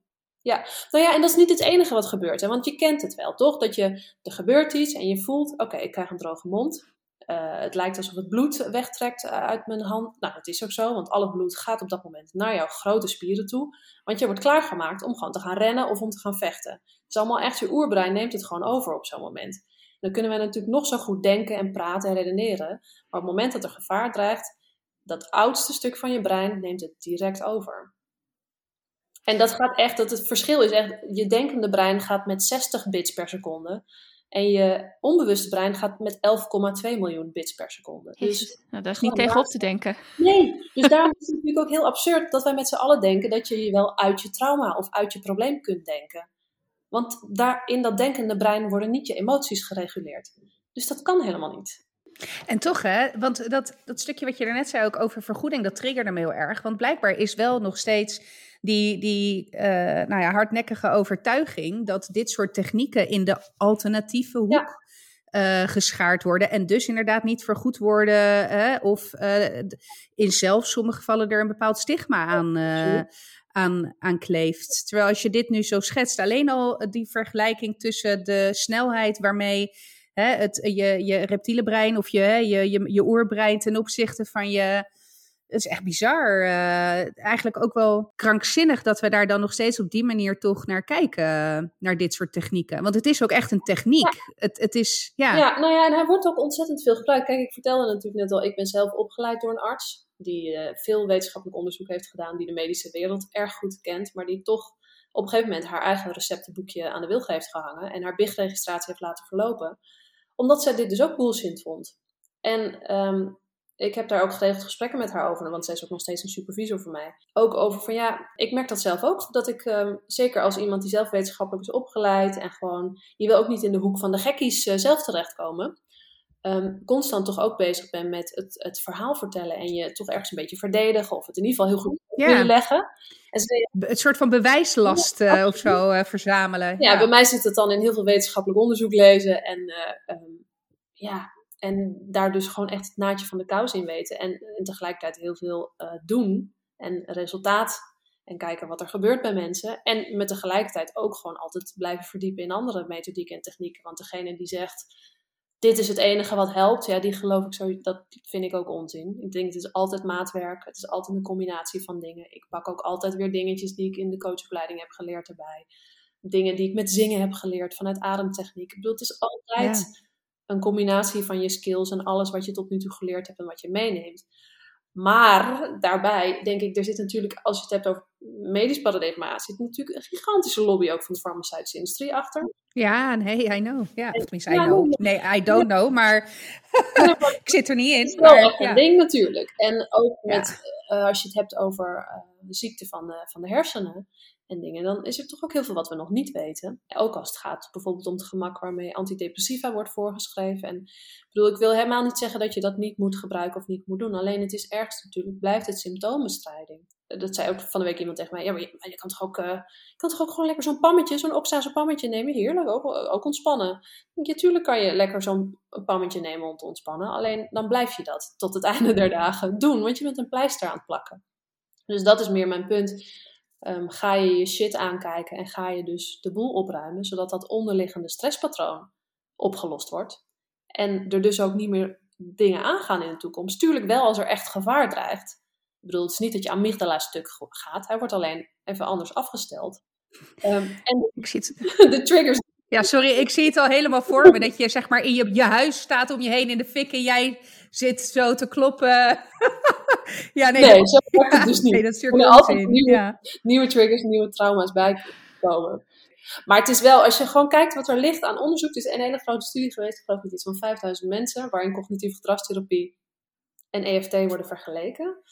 A: Nou ja, en dat is niet het enige wat gebeurt. Hè? Want je kent het wel, toch? Dat je, er gebeurt iets en je voelt, oké, ik krijg een droge mond. Eh, het lijkt alsof het bloed wegtrekt eh, uit mijn hand. Nou, dat is ook zo, want al het bloed gaat op dat moment naar jouw grote spieren toe. Want je wordt klaargemaakt om gewoon te gaan rennen of om te gaan vechten. Het is allemaal echt, je oerbrein neemt het gewoon over op zo'n moment. Dan kunnen wij natuurlijk nog zo goed denken en praten en redeneren. Maar op het moment dat er gevaar dreigt, dat oudste stuk van je brein neemt het direct over. En dat gaat echt, dat het verschil is echt, je denkende brein gaat met 60 bits per seconde. En je onbewuste brein gaat met 11,2 miljoen bits per seconde. Dus
B: nou, daar is niet tegenop te denken.
A: nee, dus daarom is het natuurlijk ook heel absurd dat wij met z'n allen denken dat je je wel uit je trauma of uit je probleem kunt denken. Want daar, in dat denkende brein worden niet je emoties gereguleerd. Dus dat kan helemaal niet.
C: En toch, hè, want dat, dat stukje wat je daarnet zei ook over vergoeding, dat triggerde me heel erg. Want blijkbaar is wel nog steeds die, die eh, nou ja, hardnekkige overtuiging dat dit soort technieken in de alternatieve hoek
A: Ja.
C: eh, geschaard worden. En dus inderdaad niet vergoed worden. Hè, of eh, in zelfs sommige gevallen er een bepaald stigma aan, aan, aan kleeft. Terwijl als je dit nu zo schetst, alleen al die vergelijking tussen de snelheid waarmee hè, het, je, je reptiele brein of je, hè, je, je, je oerbrein ten opzichte van je. Het is echt bizar. eh, eigenlijk ook wel krankzinnig dat we daar dan nog steeds op die manier toch naar kijken. Naar dit soort technieken. Want het is ook echt een techniek. Het, het is, ja.
A: Ja, nou ja, en hij wordt ook ontzettend veel gebruikt. Kijk, ik vertelde natuurlijk net al, ik ben zelf opgeleid door een arts. Die eh, veel wetenschappelijk onderzoek heeft gedaan, die de medische wereld erg goed kent. Maar die toch op een gegeven moment haar eigen receptenboekje aan de wilg heeft gehangen. En haar BIG-registratie heeft laten verlopen. Omdat zij dit dus ook bullshit vond. En ehm, ik heb daar ook geregeld gesprekken met haar over, want zij is ook nog steeds een supervisor voor mij. Ook over van ja, ik merk dat zelf ook, dat ik ehm, zeker als iemand die zelf wetenschappelijk is opgeleid en gewoon, je wil ook niet in de hoek van de gekkies eh, zelf terechtkomen, ehm, constant toch ook bezig ben met het, het verhaal vertellen en je toch ergens een beetje verdedigen of het in ieder geval heel goed
C: Ja.
A: willen leggen. En ze
C: Het soort van bewijslast eh, of zo eh, verzamelen.
A: ja, bij mij zit het dan in heel veel wetenschappelijk onderzoek lezen en, eh, ehm, ja, en daar dus gewoon echt het naadje van de kous in weten. En, en tegelijkertijd heel veel eh, doen en resultaat en kijken wat er gebeurt bij mensen. En met tegelijkertijd ook gewoon altijd blijven verdiepen in andere methodieken en technieken. Want degene die zegt, dit is het enige wat helpt, ja, die geloof ik zo, dat vind ik ook onzin. Ik denk, het is altijd maatwerk, het is altijd een combinatie van dingen. Ik pak ook altijd weer dingetjes die ik in de coachopleiding heb geleerd erbij dingen die ik met zingen heb geleerd vanuit ademtechniek. Ik bedoel, het is altijd een combinatie van je skills en alles wat je tot nu toe geleerd hebt en wat je meeneemt. Maar daarbij denk ik, er zit natuurlijk, als je het hebt over medisch paradigma, zit natuurlijk een gigantische lobby ook van de farmaceutische industrie achter.
C: Ja, nee, I know. Ja, tenminste, I know. Nee, I don't know, maar ik zit er niet in.
A: Het is wel
C: ja.
A: een ding natuurlijk. En ook
C: Ja.
A: met, eh, als je het hebt over eh, de ziekte van van de hersenen en dingen, dan is er toch ook heel veel wat we nog niet weten. Ook als het gaat bijvoorbeeld om het gemak waarmee antidepressiva wordt voorgeschreven. En ik bedoel, ik wil helemaal niet zeggen dat je dat niet moet gebruiken of niet moet doen. Alleen het is ergst natuurlijk, blijft het symptoombestrijding. Eh, Dat zei ook van de week iemand tegen mij, ja, maar je, kan toch ook, eh, je kan toch ook gewoon lekker zo'n pammetje, zo'n oxase pammetje nemen, heerlijk, ook, ook ontspannen. Ja, tuurlijk kan je lekker zo'n pammetje nemen om te ontspannen. Alleen dan blijf je dat tot het einde der dagen doen, want je bent een pleister aan het plakken. Dus dat is meer mijn punt. Ehm, ga je je shit aankijken en ga je dus de boel opruimen, zodat dat onderliggende stresspatroon opgelost wordt. En er dus ook niet meer dingen aangaan in de toekomst. Tuurlijk wel als er echt gevaar dreigt. Ik bedoel, het is niet dat je amygdala stuk gaat. Hij wordt alleen even anders afgesteld. Ehm, en
C: Ik zie het,
A: de, de triggers
C: ja, sorry, ik zie het al helemaal voor me. Dat je zeg maar in je, je huis staat om je heen in de fik en jij zit zo te kloppen. ja, nee,
A: Nee,
C: dat,
A: zo werkt het dus niet.
C: nee, dat
A: Er altijd nieuwe-
C: Ja.
A: nieuwe triggers, nieuwe trauma's bijkomen. Maar het is wel, als je gewoon kijkt wat er ligt aan onderzoek. Het is een hele grote studie geweest, ik geloof met iets van 5000 mensen, waarin cognitieve gedragstherapie en EFT worden vergeleken.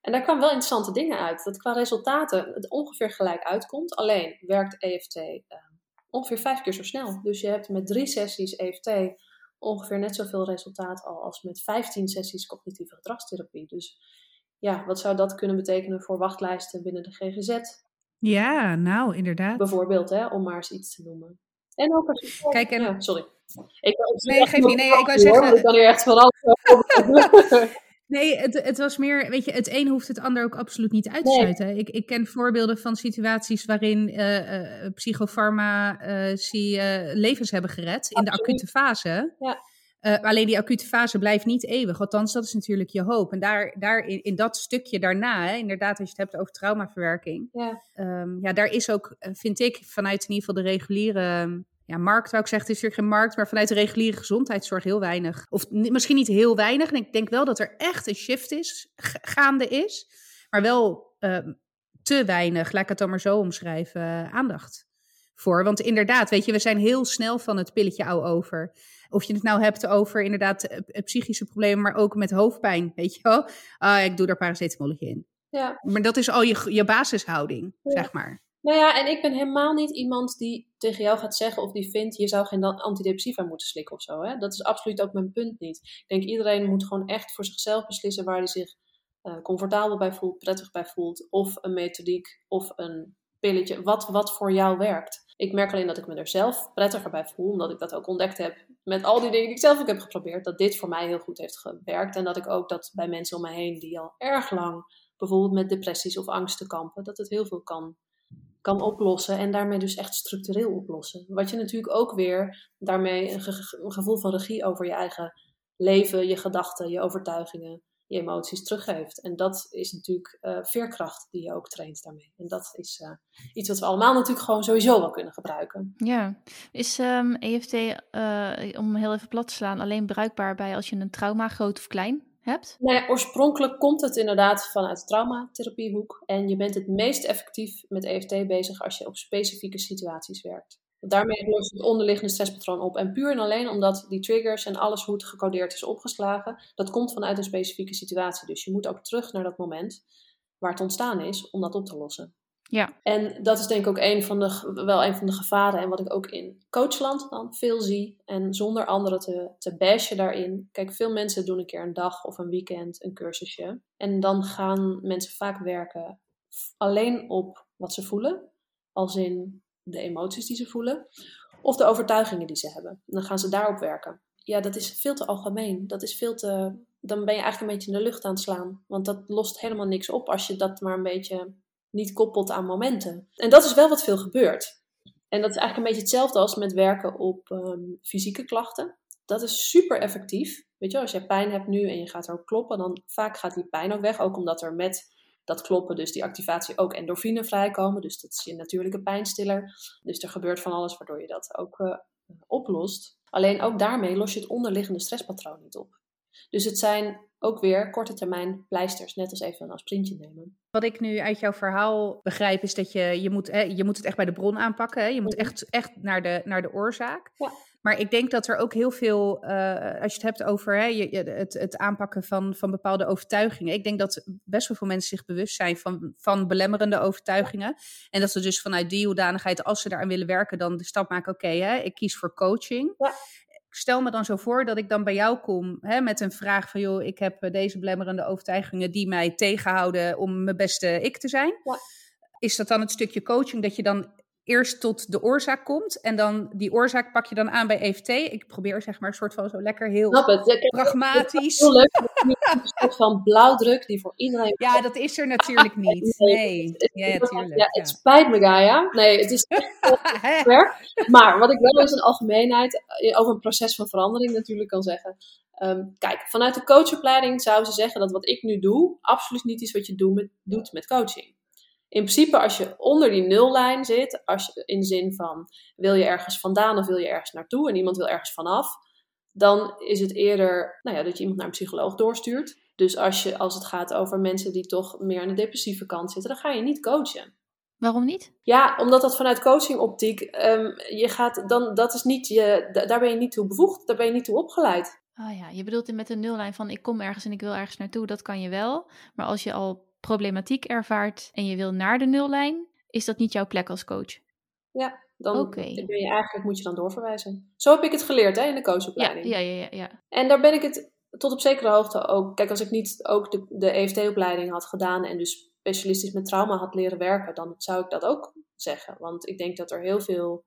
A: En daar kwamen wel interessante dingen uit. Dat qua resultaten het ongeveer gelijk uitkomt. Alleen werkt EFT eh, ongeveer vijf keer zo snel. Dus je hebt met drie sessies EFT ongeveer net zoveel resultaat al als met 15 sessies cognitieve gedragstherapie. Dus ja, wat zou dat kunnen betekenen voor wachtlijsten binnen de GGZ?
C: ja, nou, inderdaad.
A: Bijvoorbeeld, hè, om maar eens iets te noemen. En ook als je...
C: Kijk, en-
A: Ja, sorry. Ik,
C: Nee, geeft niet. Nee, ik wou zeggen-
A: Ik kan hier echt van alles.
C: Nee, het, het was meer, weet je, het een hoeft het ander ook absoluut niet uit te
A: Nee.
C: sluiten. Ik, ik ken voorbeelden van situaties waarin psychofarmaci eh, levens hebben gered in de acute fase.
A: Ja.
C: Alleen die acute fase blijft niet eeuwig. Althans, dat is natuurlijk je hoop. En daar, daar in, in dat stukje daarna, hè, inderdaad, als je het hebt over traumaverwerking.
A: Ja.
C: ehm, ja, daar is ook, vind ik, vanuit in ieder geval de reguliere ja, markt, wou ik zeggen, het is natuurlijk geen markt, maar vanuit de reguliere gezondheidszorg heel weinig. Of misschien niet heel weinig. En ik denk wel dat er echt een shift is, ga- gaande is, maar wel ehm, te weinig, laat ik het dan maar zo omschrijven, eh, aandacht voor. Want inderdaad, weet je, we zijn heel snel van het pilletje au over. Of je het nou hebt over inderdaad eh, eh, psychische problemen, maar ook met hoofdpijn, weet je wel. Ah, ik doe er paracetamoletje in.
A: ja.
C: Maar dat is al je, je basishouding,
A: Ja.
C: zeg maar.
A: Nou ja, en ik ben helemaal niet iemand die tegen jou gaat zeggen of die vindt je zou geen antidepressiva moeten slikken of zo. Hè? Dat is absoluut ook mijn punt niet. Ik denk iedereen moet gewoon echt voor zichzelf beslissen waar hij zich eh, comfortabel bij voelt, prettig bij voelt. Of een methodiek of een pilletje, wat, wat voor jou werkt. Ik merk alleen dat ik me er zelf prettiger bij voel, omdat ik dat ook ontdekt heb met al die dingen die ik zelf ook heb geprobeerd. Dat dit voor mij heel goed heeft gewerkt en dat ik ook dat bij mensen om mij heen die al erg lang bijvoorbeeld met depressies of angsten kampen, dat het heel veel kan kan oplossen en daarmee dus echt structureel oplossen. Wat je natuurlijk ook weer daarmee een, ge- een gevoel van regie over je eigen leven, je gedachten, je overtuigingen, je emoties teruggeeft. En dat is natuurlijk eh, veerkracht die je ook traint daarmee. En dat is eh, iets wat we allemaal natuurlijk gewoon sowieso wel kunnen gebruiken.
B: Ja, is ehm, EFT, eh, om heel even plat te slaan, alleen bruikbaar bij als je een trauma, groot of klein, hebt?
A: Nou oorspronkelijk komt het inderdaad vanuit traumatherapiehoek. En je bent het meest effectief met EFT bezig als je op specifieke situaties werkt. Daarmee lost het onderliggende stresspatroon op. En puur en alleen omdat die triggers en alles hoe het gecodeerd is opgeslagen, dat komt vanuit een specifieke situatie. Dus je moet ook terug naar dat moment waar het ontstaan is om dat op te lossen.
B: Ja.
A: En dat is denk ik ook een van de, wel een van de gevaren en wat ik ook in coachland dan veel zie. En zonder anderen te, te bashen daarin. Kijk, veel mensen doen een keer een dag of een weekend een cursusje. En dan gaan mensen vaak werken alleen op wat ze voelen. Als in de emoties die ze voelen. Of de overtuigingen die ze hebben. En dan gaan ze daarop werken. Ja, dat is veel te algemeen. Dat is veel te... Dan ben je eigenlijk een beetje in de lucht aan het slaan. Want dat lost helemaal niks op als je dat maar een beetje niet koppelt aan momenten. En dat is wel wat veel gebeurt. En dat is eigenlijk een beetje hetzelfde als met werken op ehm, fysieke klachten. Dat is super effectief. Weet je, als jij pijn hebt nu en je gaat erop kloppen, dan vaak gaat die pijn ook weg. Ook omdat er met dat kloppen, dus die activatie, ook endorfine vrijkomen. Dus dat is je natuurlijke pijnstiller. Dus er gebeurt van alles waardoor je dat ook eh, oplost. Alleen ook daarmee los je het onderliggende stresspatroon niet op. Dus het zijn ook weer korte termijn pleisters, net als even een aspirintje nemen.
C: Wat ik nu uit jouw verhaal begrijp, is dat je, je, moet, hè, je moet het echt bij de bron aanpakken. Hè? Je moet
A: Mhm.
C: echt, echt naar, de, naar de oorzaak.
A: Ja.
C: Maar ik denk dat er ook heel veel, eh, als je het hebt over hè, je, het, het aanpakken van, van bepaalde overtuigingen. Ik denk dat best wel veel mensen zich bewust zijn van, van belemmerende overtuigingen. En dat ze dus vanuit die hoedanigheid, als ze daaraan willen werken, dan de stap maken, oké, ik kies voor coaching.
A: Ja.
C: Stel me dan zo voor dat ik dan bij jou kom hè, met een vraag van, joh, ik heb eh, deze belemmerende overtuigingen die mij tegenhouden om mijn beste ik te zijn.
A: Ja.
C: Is dat dan het stukje coaching dat je dan eerst tot de oorzaak komt en dan die oorzaak pak je dan aan bij EFT? Ik probeer zeg maar een soort van zo lekker heel pragmatisch.
A: Heel leuk. Het Een soort van blauwdruk die voor iedereen.
C: Ja, dat is er natuurlijk niet. Nee, ja, ja, tuurlijk.
A: Ja, het spijt me, Gaia. Nee, het is echt werk. Maar wat ik wel eens in algemeenheid eh, over een proces van verandering natuurlijk kan zeggen. Ehm, kijk, vanuit de coachopleiding zou ze zeggen dat wat ik nu doe, absoluut niet is wat je doet met, doet met coaching. In principe, als je onder die nullijn zit, als je, in de zin van wil je ergens vandaan of wil je ergens naartoe en iemand wil ergens vanaf, dan is het eerder nou ja, dat je iemand naar een psycholoog doorstuurt. Dus als, je, als het gaat over mensen die toch meer aan de depressieve kant zitten, dan ga je niet coachen.
B: Waarom niet?
A: Ja, omdat dat vanuit coachingoptiek, ehm je gaat dan, dat is niet je, da- daar ben je niet toe bevoegd, daar ben je niet toe opgeleid.
B: Ah ja, je bedoelt met een nullijn van ik kom ergens en ik wil ergens naartoe, dat kan je wel. Maar als je al problematiek ervaart en je wil naar de nullijn, is dat niet jouw plek als coach.
A: Ja, dan
B: Oké.
A: ben je eigenlijk, moet je dan doorverwijzen. Zo heb ik het geleerd hè, in de coachopleiding.
B: ja, ja, ja. ja.
A: En daar ben ik het tot op zekere hoogte ook. Kijk, als ik niet ook de, de EFT-opleiding had gedaan en dus specialistisch met trauma had leren werken, dan zou ik dat ook zeggen. Want ik denk dat er heel veel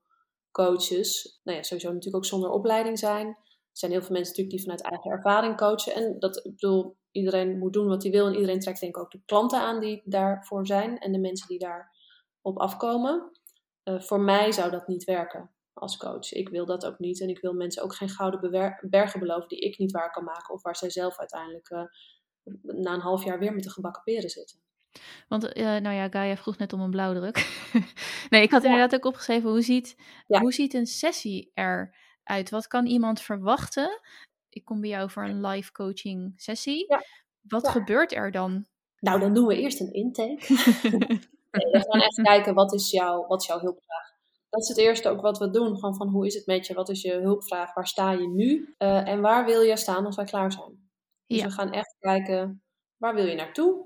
A: coaches, nou ja, sowieso natuurlijk ook zonder opleiding zijn. Er zijn heel veel mensen natuurlijk die vanuit eigen ervaring coachen. En dat, ik bedoel, iedereen moet doen wat hij wil en iedereen trekt denk ik ook de klanten aan die daarvoor zijn en de mensen die daarop afkomen. Eh, voor mij zou dat niet werken als coach. Ik wil dat ook niet. En ik wil mensen ook geen gouden bergen beloven die ik niet waar kan maken. Of waar zij zelf uiteindelijk eh, na een half jaar weer met de gebakken peren zitten.
B: Want, eh, nou ja, Gaia vroeg net om een blauwdruk. nee, ik had
A: Ja.
B: inderdaad ook opgeschreven, hoe ziet,
A: Ja.
B: hoe ziet een sessie eruit? Wat kan iemand verwachten? Ik kom bij jou voor een live coaching sessie.
A: Ja.
B: Wat gebeurt er dan?
A: Nou, dan doen we eerst een intake. We gaan echt kijken, wat is, jouw, wat is jouw hulpvraag? Dat is het eerste ook wat we doen. Gewoon van, hoe is het met je? Wat is je hulpvraag? Waar sta je nu? Eh, en waar wil je staan als wij klaar zijn? Dus
B: Ja.
A: we gaan echt kijken, waar wil je naartoe?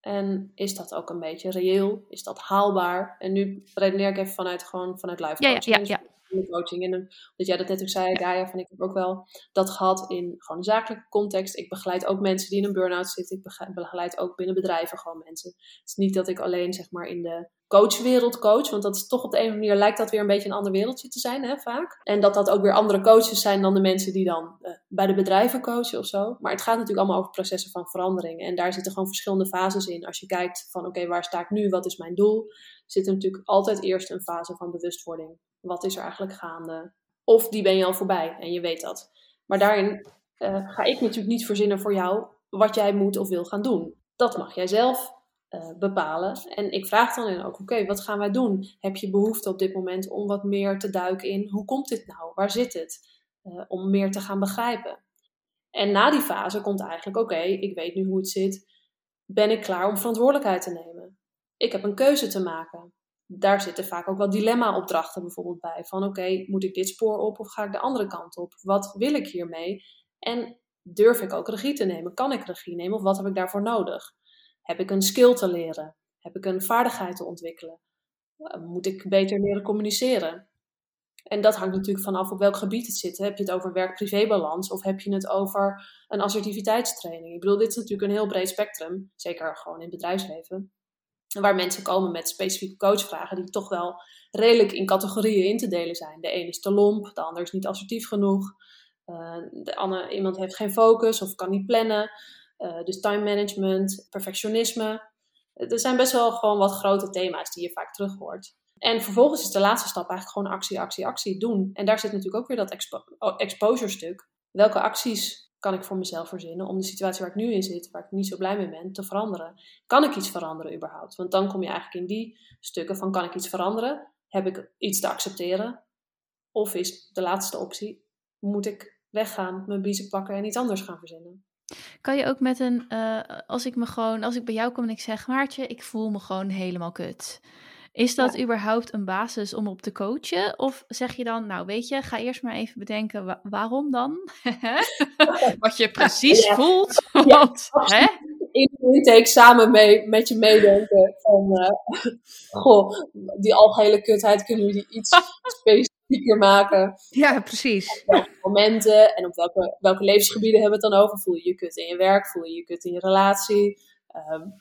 A: En is dat ook een beetje reëel? Is dat haalbaar? En nu redeneer ik even vanuit, gewoon vanuit live
B: Ja, ja,
A: coaching.
B: ja,
A: Dus
B: ja.
A: In de coaching. En dan- dat jij dat net ook zei, Gaia, van ik heb ook wel dat gehad in gewoon een zakelijke context. Ik begeleid ook mensen die in een burn-out zitten. Ik bege- begeleid ook binnen bedrijven gewoon mensen. Het is niet dat ik alleen zeg maar in de coachwereld coach, want dat is toch op de een of andere manier lijkt dat weer een beetje een ander wereldje te zijn, hè, vaak. En dat dat ook weer andere coaches zijn dan de mensen die dan eh, bij de bedrijven coachen of zo. Maar het gaat natuurlijk allemaal over processen van verandering. En daar zitten gewoon verschillende fases in. Als je kijkt van oké, waar sta ik nu? Wat is mijn doel? Zit er natuurlijk altijd eerst een fase van bewustwording. Wat is er eigenlijk gaande? Of die ben je al voorbij en je weet dat. Maar daarin eh, ga ik natuurlijk niet verzinnen voor jou wat jij moet of wil gaan doen. Dat mag jij zelf eh, bepalen. En ik vraag dan en ook, oké, wat gaan wij doen? Heb je behoefte op dit moment om wat meer te duiken in, hoe komt dit nou? Waar zit het? Eh, om meer te gaan begrijpen. En na die fase komt eigenlijk, oké, ik weet nu hoe het zit. Ben ik klaar om verantwoordelijkheid te nemen? Ik heb een keuze te maken. Daar zitten vaak ook wel dilemma-opdrachten bijvoorbeeld bij. Van oké, moet ik dit spoor op of ga ik de andere kant op? Wat wil ik hiermee? En durf ik ook regie te nemen? Kan ik regie nemen of wat heb ik daarvoor nodig? Heb ik een skill te leren? Heb ik een vaardigheid te ontwikkelen? Uh, Moet ik beter leren communiceren? En dat hangt natuurlijk vanaf op welk gebied het zit. Heb je het over werk-privé-balans of heb je het over een assertiviteitstraining? Ik bedoel, dit is natuurlijk een heel breed spectrum, zeker gewoon in het bedrijfsleven, waar mensen komen met specifieke coachvragen die toch wel redelijk in categorieën in te delen zijn. De een is te lomp, de ander is niet assertief genoeg, uh, de andere, iemand heeft geen focus of kan niet plannen. Uh, dus time management, perfectionisme. Er zijn best wel gewoon wat grote thema's die je vaak terug hoort. En vervolgens is de laatste stap eigenlijk gewoon actie, actie, actie doen. En daar zit natuurlijk ook weer dat expo exposure stuk. Welke acties kan ik voor mezelf verzinnen om de situatie waar ik nu in zit, waar ik niet zo blij mee ben, te veranderen? Kan ik iets veranderen überhaupt? Want dan kom je eigenlijk in die stukken van kan ik iets veranderen? Heb ik iets te accepteren? Of is de laatste optie, moet ik weggaan, mijn biezen pakken en iets anders gaan verzinnen?
B: Kan je ook met een, uh, als ik me gewoon, als ik bij jou kom en ik zeg, Maartje, ik voel me gewoon helemaal kut. Is dat ja. überhaupt een basis om op te coachen? Of zeg je dan, nou weet je, ga eerst maar even bedenken wa waarom dan? Wat je precies ja. voelt. Want, hè?
A: In de intake samen mee, met je meedenken van, uh, goh, die algehele kutheid kunnen we die iets specifieker maken.
C: Ja, precies.
A: Op welke momenten en op welke, welke levensgebieden hebben we het dan over? Voel je je kut in je werk? Voel je je kut in je relatie? Um,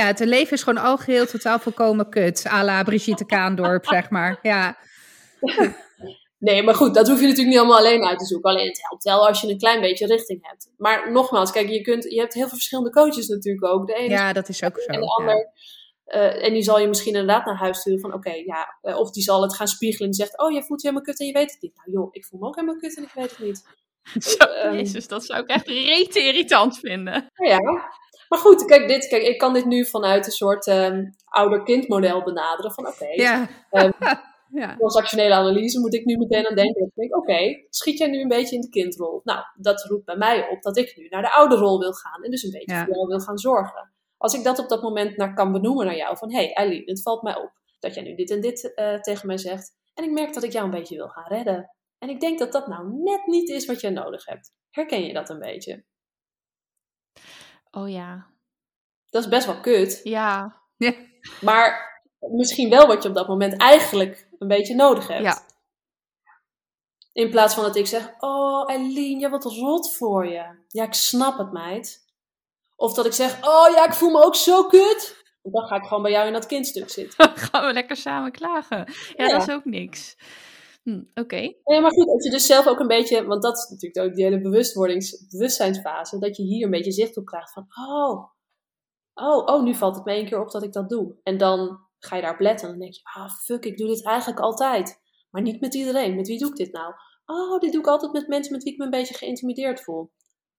C: ja, het leven is gewoon al geheel totaal volkomen kut. à la Brigitte Kaandorp, zeg maar. Ja.
A: Nee, maar goed, dat hoef je natuurlijk niet allemaal alleen uit te zoeken. Alleen het helpt wel als je een klein beetje richting hebt. Maar nogmaals, kijk, je, kunt, je hebt heel veel verschillende coaches natuurlijk ook. De ene
C: ja, dat is ook zo.
A: En de ander. Ja. Uh, en die zal je misschien inderdaad naar huis sturen van oké, okay, ja. Uh, of die zal het gaan spiegelen en zegt, oh, je voelt je helemaal kut en je weet het niet. Nou joh, ik voel me ook helemaal kut en ik weet het niet.
B: Zo, um, Jezus, dat zou ik echt rete irritant vinden.
A: Ja, maar goed, kijk, dit, kijk, ik kan dit nu vanuit een soort um, ouder-kind model benaderen. Van oké, okay,
C: ja.
A: um, ja. transactionele analyse moet ik nu meteen aan denken. Ik denk, oké, okay, schiet jij nu een beetje in de kindrol? Nou, dat roept bij mij op dat ik nu naar de ouderrol wil gaan. En dus een beetje ja. voor jou wil gaan zorgen. Als ik dat op dat moment naar kan benoemen naar jou. Van, hé hey, Eileen, het valt mij op dat jij nu dit en dit uh, tegen mij zegt. En ik merk dat ik jou een beetje wil gaan redden. En ik denk dat dat nou net niet is wat jij nodig hebt. Herken je dat een beetje?
B: Oh ja.
A: Dat is best wel kut.
B: Ja.
C: ja.
A: Maar misschien wel wat je op dat moment eigenlijk een beetje nodig hebt.
B: Ja.
A: In plaats van dat ik zeg, oh Eileen, je wat rot voor je. Ja, ik snap het, meid. Of dat ik zeg, oh ja, ik voel me ook zo kut. Dan ga ik gewoon bij jou in dat kindstuk zitten.
B: Dan gaan we lekker samen klagen. Ja, ja. dat is ook niks. Hm, Oké. Okay.
A: Ja, maar goed, als je dus zelf ook een beetje, want dat is natuurlijk ook die hele bewustwordings, bewustzijnsfase, dat je hier een beetje zicht op krijgt van, oh, oh, oh, nu valt het me één keer op dat ik dat doe. En dan ga je daarop letten en dan denk je, ah, fuck, ik doe dit eigenlijk altijd. Maar niet met iedereen. Met wie doe ik dit nou? Oh, dit doe ik altijd met mensen met wie ik me een beetje geïntimideerd voel.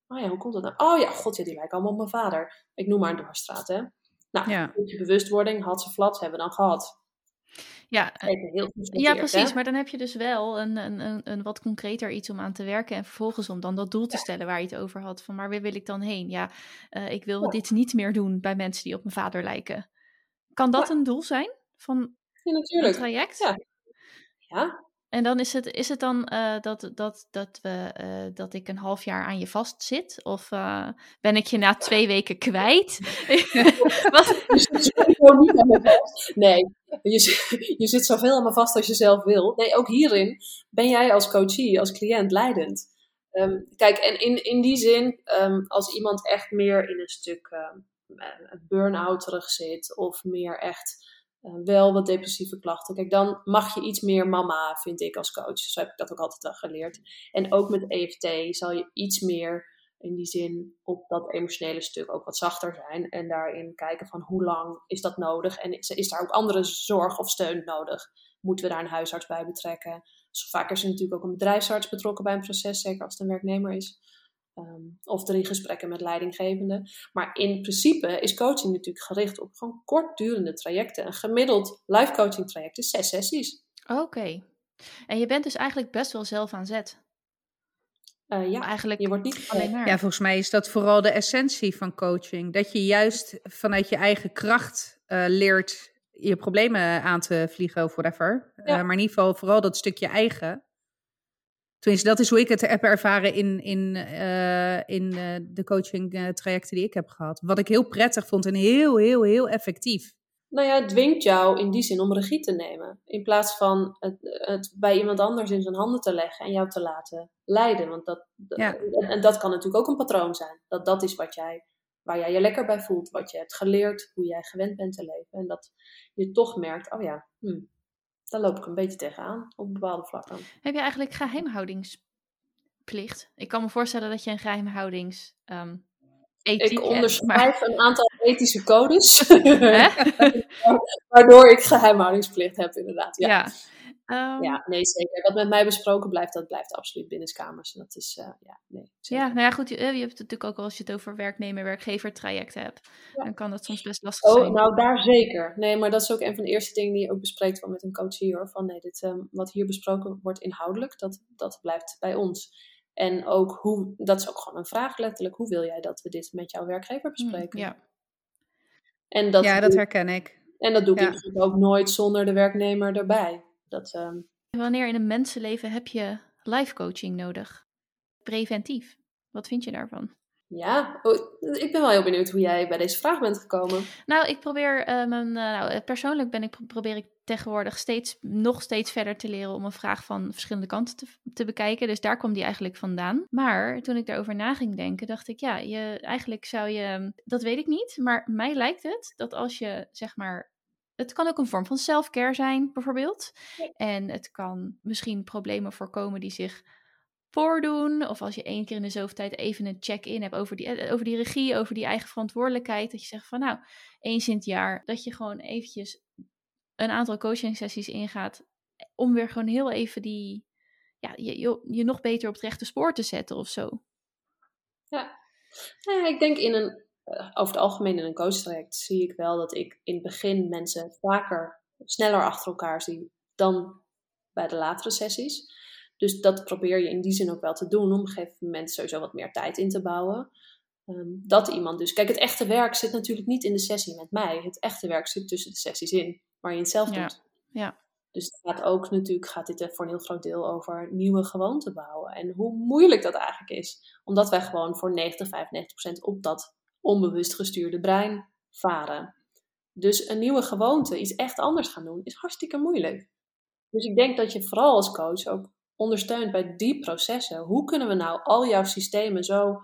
A: Oh ja, hoe komt dat nou? Oh ja, god, ja, die lijken allemaal op mijn vader. Ik noem maar een dwarsstraat, hè. Nou,
C: ja.
A: je bewustwording, had ze flat, hebben we dan gehad.
B: Ja,
A: heel
B: ja, precies. Hè? Maar dan heb je dus wel een, een, een, een, wat concreter iets om aan te werken. En vervolgens om dan dat doel te ja. stellen waar je het over had. Van waar wil ik dan heen? Ja, uh, ik wil ja. dit niet meer doen bij mensen die op mijn vader lijken. Kan dat een doel zijn van
A: een
B: traject?
A: Ja. ja.
B: En dan is het, is het dan uh, dat, dat, dat, we, uh, dat ik een half jaar aan je vastzit? Of uh, ben ik je na twee weken kwijt?
A: Wat? Je zit niet aan me vast. Nee, je, je zit zoveel aan me vast als je zelf wil. Nee, ook hierin ben jij als coachie, als cliënt leidend. Um, kijk, en in, in die zin, um, als iemand echt meer in een stuk um, burn-out terug zit, of meer echt wel wat depressieve klachten. Kijk, dan mag je iets meer mama, vind ik als coach. Zo heb ik dat ook altijd geleerd. En ook met EFT zal je iets meer in die zin op dat emotionele stuk ook wat zachter zijn. En daarin kijken van hoe lang is dat nodig? En is, is daar ook andere zorg of steun nodig? Moeten we daar een huisarts bij betrekken? Dus vaak is er natuurlijk ook een bedrijfsarts betrokken bij een proces, zeker als het een werknemer is. Um, of drie gesprekken met leidinggevende. Maar in principe is coaching natuurlijk gericht op gewoon kortdurende trajecten. Een gemiddeld life coaching traject is zes sessies.
B: Oké. Okay. En je bent dus eigenlijk best wel zelf aan zet.
A: Uh, ja,
B: eigenlijk
A: je wordt niet alleen maar.
C: Ja, volgens mij is dat vooral de essentie van coaching. Dat je juist vanuit je eigen kracht uh, leert je problemen aan te vliegen of whatever. Ja. Uh, maar in ieder geval vooral dat stukje eigen. Tenminste, dat is hoe ik het heb ervaren in, in, uh, in uh, de coaching uh, trajecten die ik heb gehad. Wat ik heel prettig vond en heel, heel, heel effectief.
A: Nou ja, het dwingt jou in die zin om regie te nemen. In plaats van het, het bij iemand anders in zijn handen te leggen en jou te laten leiden. Want dat,
C: ja.
A: en dat kan natuurlijk ook een patroon zijn. Dat dat is wat jij, waar jij je lekker bij voelt. Wat je hebt geleerd, hoe jij gewend bent te leven. En dat je toch merkt, oh ja, hmm, daar loop ik een beetje tegenaan op bepaalde vlakken.
B: Heb je eigenlijk geheimhoudingsplicht? Ik kan me voorstellen dat je een geheimhoudings. Um,
A: ik onderschrijf maar... een aantal ethische codes. waardoor ik geheimhoudingsplicht heb, inderdaad. Ja.
B: ja.
A: Um, ja, nee, zeker. Wat met mij besproken blijft, dat blijft absoluut binnenskamers. Dat is, uh, ja, nee.
B: Zeker. Ja, nou ja, goed. Je, je, hebt het natuurlijk ook als je het over werknemer-werkgever traject hebt. Ja. Dan kan dat soms best lastig
A: oh,
B: zijn.
A: Nou, daar zeker. Nee, maar dat is ook een van de eerste dingen die je ook bespreekt van met een coach hier. Van nee, dit, um, wat hier besproken wordt inhoudelijk, dat, dat blijft bij ons. En ook hoe, dat is ook gewoon een vraag letterlijk, hoe wil jij dat we dit met jouw werkgever
B: Mm,
A: bespreken?
B: ja.
A: En dat,
C: ja, dat
A: doe,
C: herken ik.
A: en dat doe ik
C: ja.
A: ook nooit zonder de werknemer erbij. Dat, ehm,
B: Wanneer in een mensenleven heb je life coaching nodig? Preventief. Wat vind je daarvan?
A: ja, oh, ik ben wel heel benieuwd hoe jij bij deze vraag bent gekomen.
B: Nou, ik probeer eh, mijn, eh, nou, eh, persoonlijk ben ik, probeer ik tegenwoordig steeds, nog steeds verder te leren om een vraag van verschillende kanten te, te bekijken. Dus daar kwam die eigenlijk vandaan. Maar toen ik daarover na ging denken, dacht ik, ja, je, eigenlijk zou je, dat weet ik niet, maar mij lijkt het dat als je, zeg maar, het kan ook een vorm van self-care zijn, bijvoorbeeld. En het kan misschien problemen voorkomen die zich voordoen. Of als je één keer in de zoveel tijd even een check-in hebt over die, eh, over die regie, over die eigen verantwoordelijkheid. Dat je zegt van nou, eens in het jaar, dat je gewoon eventjes een aantal coaching sessies ingaat. Om weer gewoon heel even die, ja, je, je, je nog beter op het rechte spoor te zetten of zo.
A: Ja, ja ik denk in een, over het algemeen in een coachtraject zie ik wel dat ik in het begin mensen vaker sneller achter elkaar zie dan bij de latere sessies. Dus dat probeer je in die zin ook wel te doen om op een gegeven moment sowieso wat meer tijd in te bouwen. Ehm, dat iemand dus. Kijk, het echte werk zit natuurlijk niet in de sessie met mij. Het echte werk zit tussen de sessies in, waar je het zelf
B: Ja,
A: doet.
B: ja.
A: Dus het gaat ook natuurlijk, gaat dit voor een heel groot deel over nieuwe gewoonten bouwen. En hoe moeilijk dat eigenlijk is. Omdat wij gewoon voor 90, 95 procent op dat onbewust gestuurde brein varen. Dus een nieuwe gewoonte, iets echt anders gaan doen, is hartstikke moeilijk. Dus ik denk dat je vooral als coach ook ondersteunt bij die processen. Hoe kunnen we nou al jouw systemen zo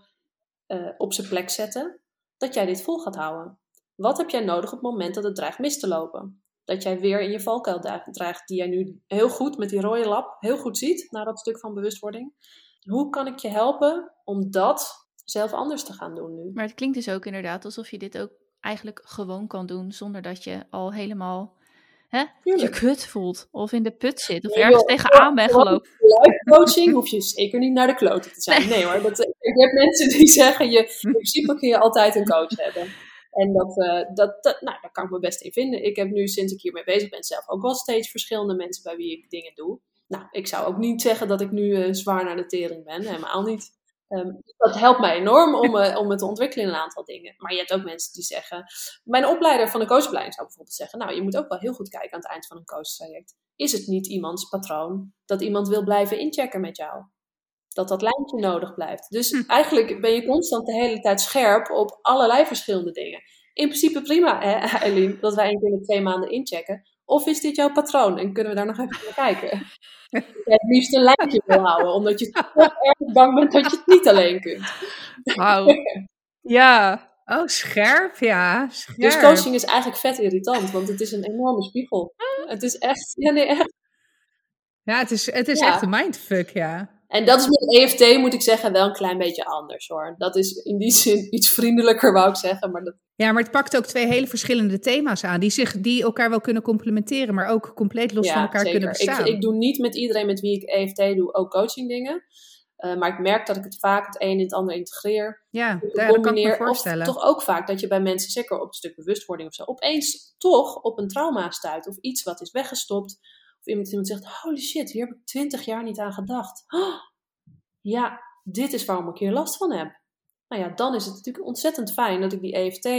A: uh, op zijn plek zetten dat jij dit vol gaat houden? Wat heb jij nodig op het moment dat het dreigt mis te lopen? Dat jij weer in je valkuil dreigt, die jij nu heel goed met die rode lap heel goed ziet, na dat stuk van bewustwording. Hoe kan ik je helpen om dat zelf anders te gaan doen nu?
B: Maar het klinkt dus ook inderdaad alsof je dit ook eigenlijk gewoon kan doen, zonder dat je al helemaal hè, je kut voelt. Of in de put zit. Of
A: Nee,
B: ergens
A: joh,
B: tegenaan bent gelopen.
A: Live coaching hoef je zeker niet naar de kloten te zijn. Nee hoor, dat, je hebt mensen die zeggen, je, in principe kun je altijd een coach hebben. En dat, uh, dat, dat, nou, daar kan ik me best in vinden. Ik heb nu, sinds ik hiermee bezig ben, zelf ook wel steeds verschillende mensen bij wie ik dingen doe. Nou, ik zou ook niet zeggen dat ik nu uh, zwaar naar de tering ben. Helemaal niet. Um, dat helpt mij enorm om, uh, om me te ontwikkelen in een aantal dingen. Maar je hebt ook mensen die zeggen... Mijn opleider van een coachopleiding zou bijvoorbeeld zeggen... Nou, je moet ook wel heel goed kijken aan het eind van een coachtraject. Is het niet iemands patroon dat iemand wil blijven inchecken met jou? Dat dat lijntje nodig blijft. Dus hm. eigenlijk ben je constant de hele tijd scherp op allerlei verschillende dingen. In principe prima, hè, Eileen, dat wij één keer in de twee maanden inchecken. Of is dit jouw patroon en kunnen we daar nog even naar kijken? Dat je het liefst een lijntje wil houden, omdat je toch erg bang bent dat je het niet alleen kunt.
B: Wauw. Ja.
C: Oh, scherp, ja. Scherp.
A: Dus coaching is eigenlijk vet irritant, want het is een enorme spiegel. Het is echt, ja nee, echt.
C: Ja, het is, het is
A: Ja.
C: echt een mindfuck, ja.
A: En dat is met EFT, moet ik zeggen, wel een klein beetje anders hoor. Dat is in die zin iets vriendelijker, wou ik zeggen. Maar dat,
C: Ja, maar het pakt ook twee hele verschillende thema's aan, die, zich, die elkaar wel kunnen complementeren, maar ook compleet los van elkaar kunnen bestaan.
A: Ik, ik doe niet met iedereen met wie ik EFT doe ook coaching dingen. Uh, maar ik merk dat ik het vaak het een in het ander integreer.
C: Ja, daar kan ik me voorstellen.
A: Of toch ook vaak dat je bij mensen, zeker op het stuk bewustwording of zo, opeens toch op een trauma stuit. Of iets wat is weggestopt. Iemand, iemand zegt, holy shit, hier heb ik twintig jaar niet aan gedacht. Ja, dit is waarom ik hier last van heb. Nou ja, dan is het natuurlijk ontzettend fijn dat ik die EFT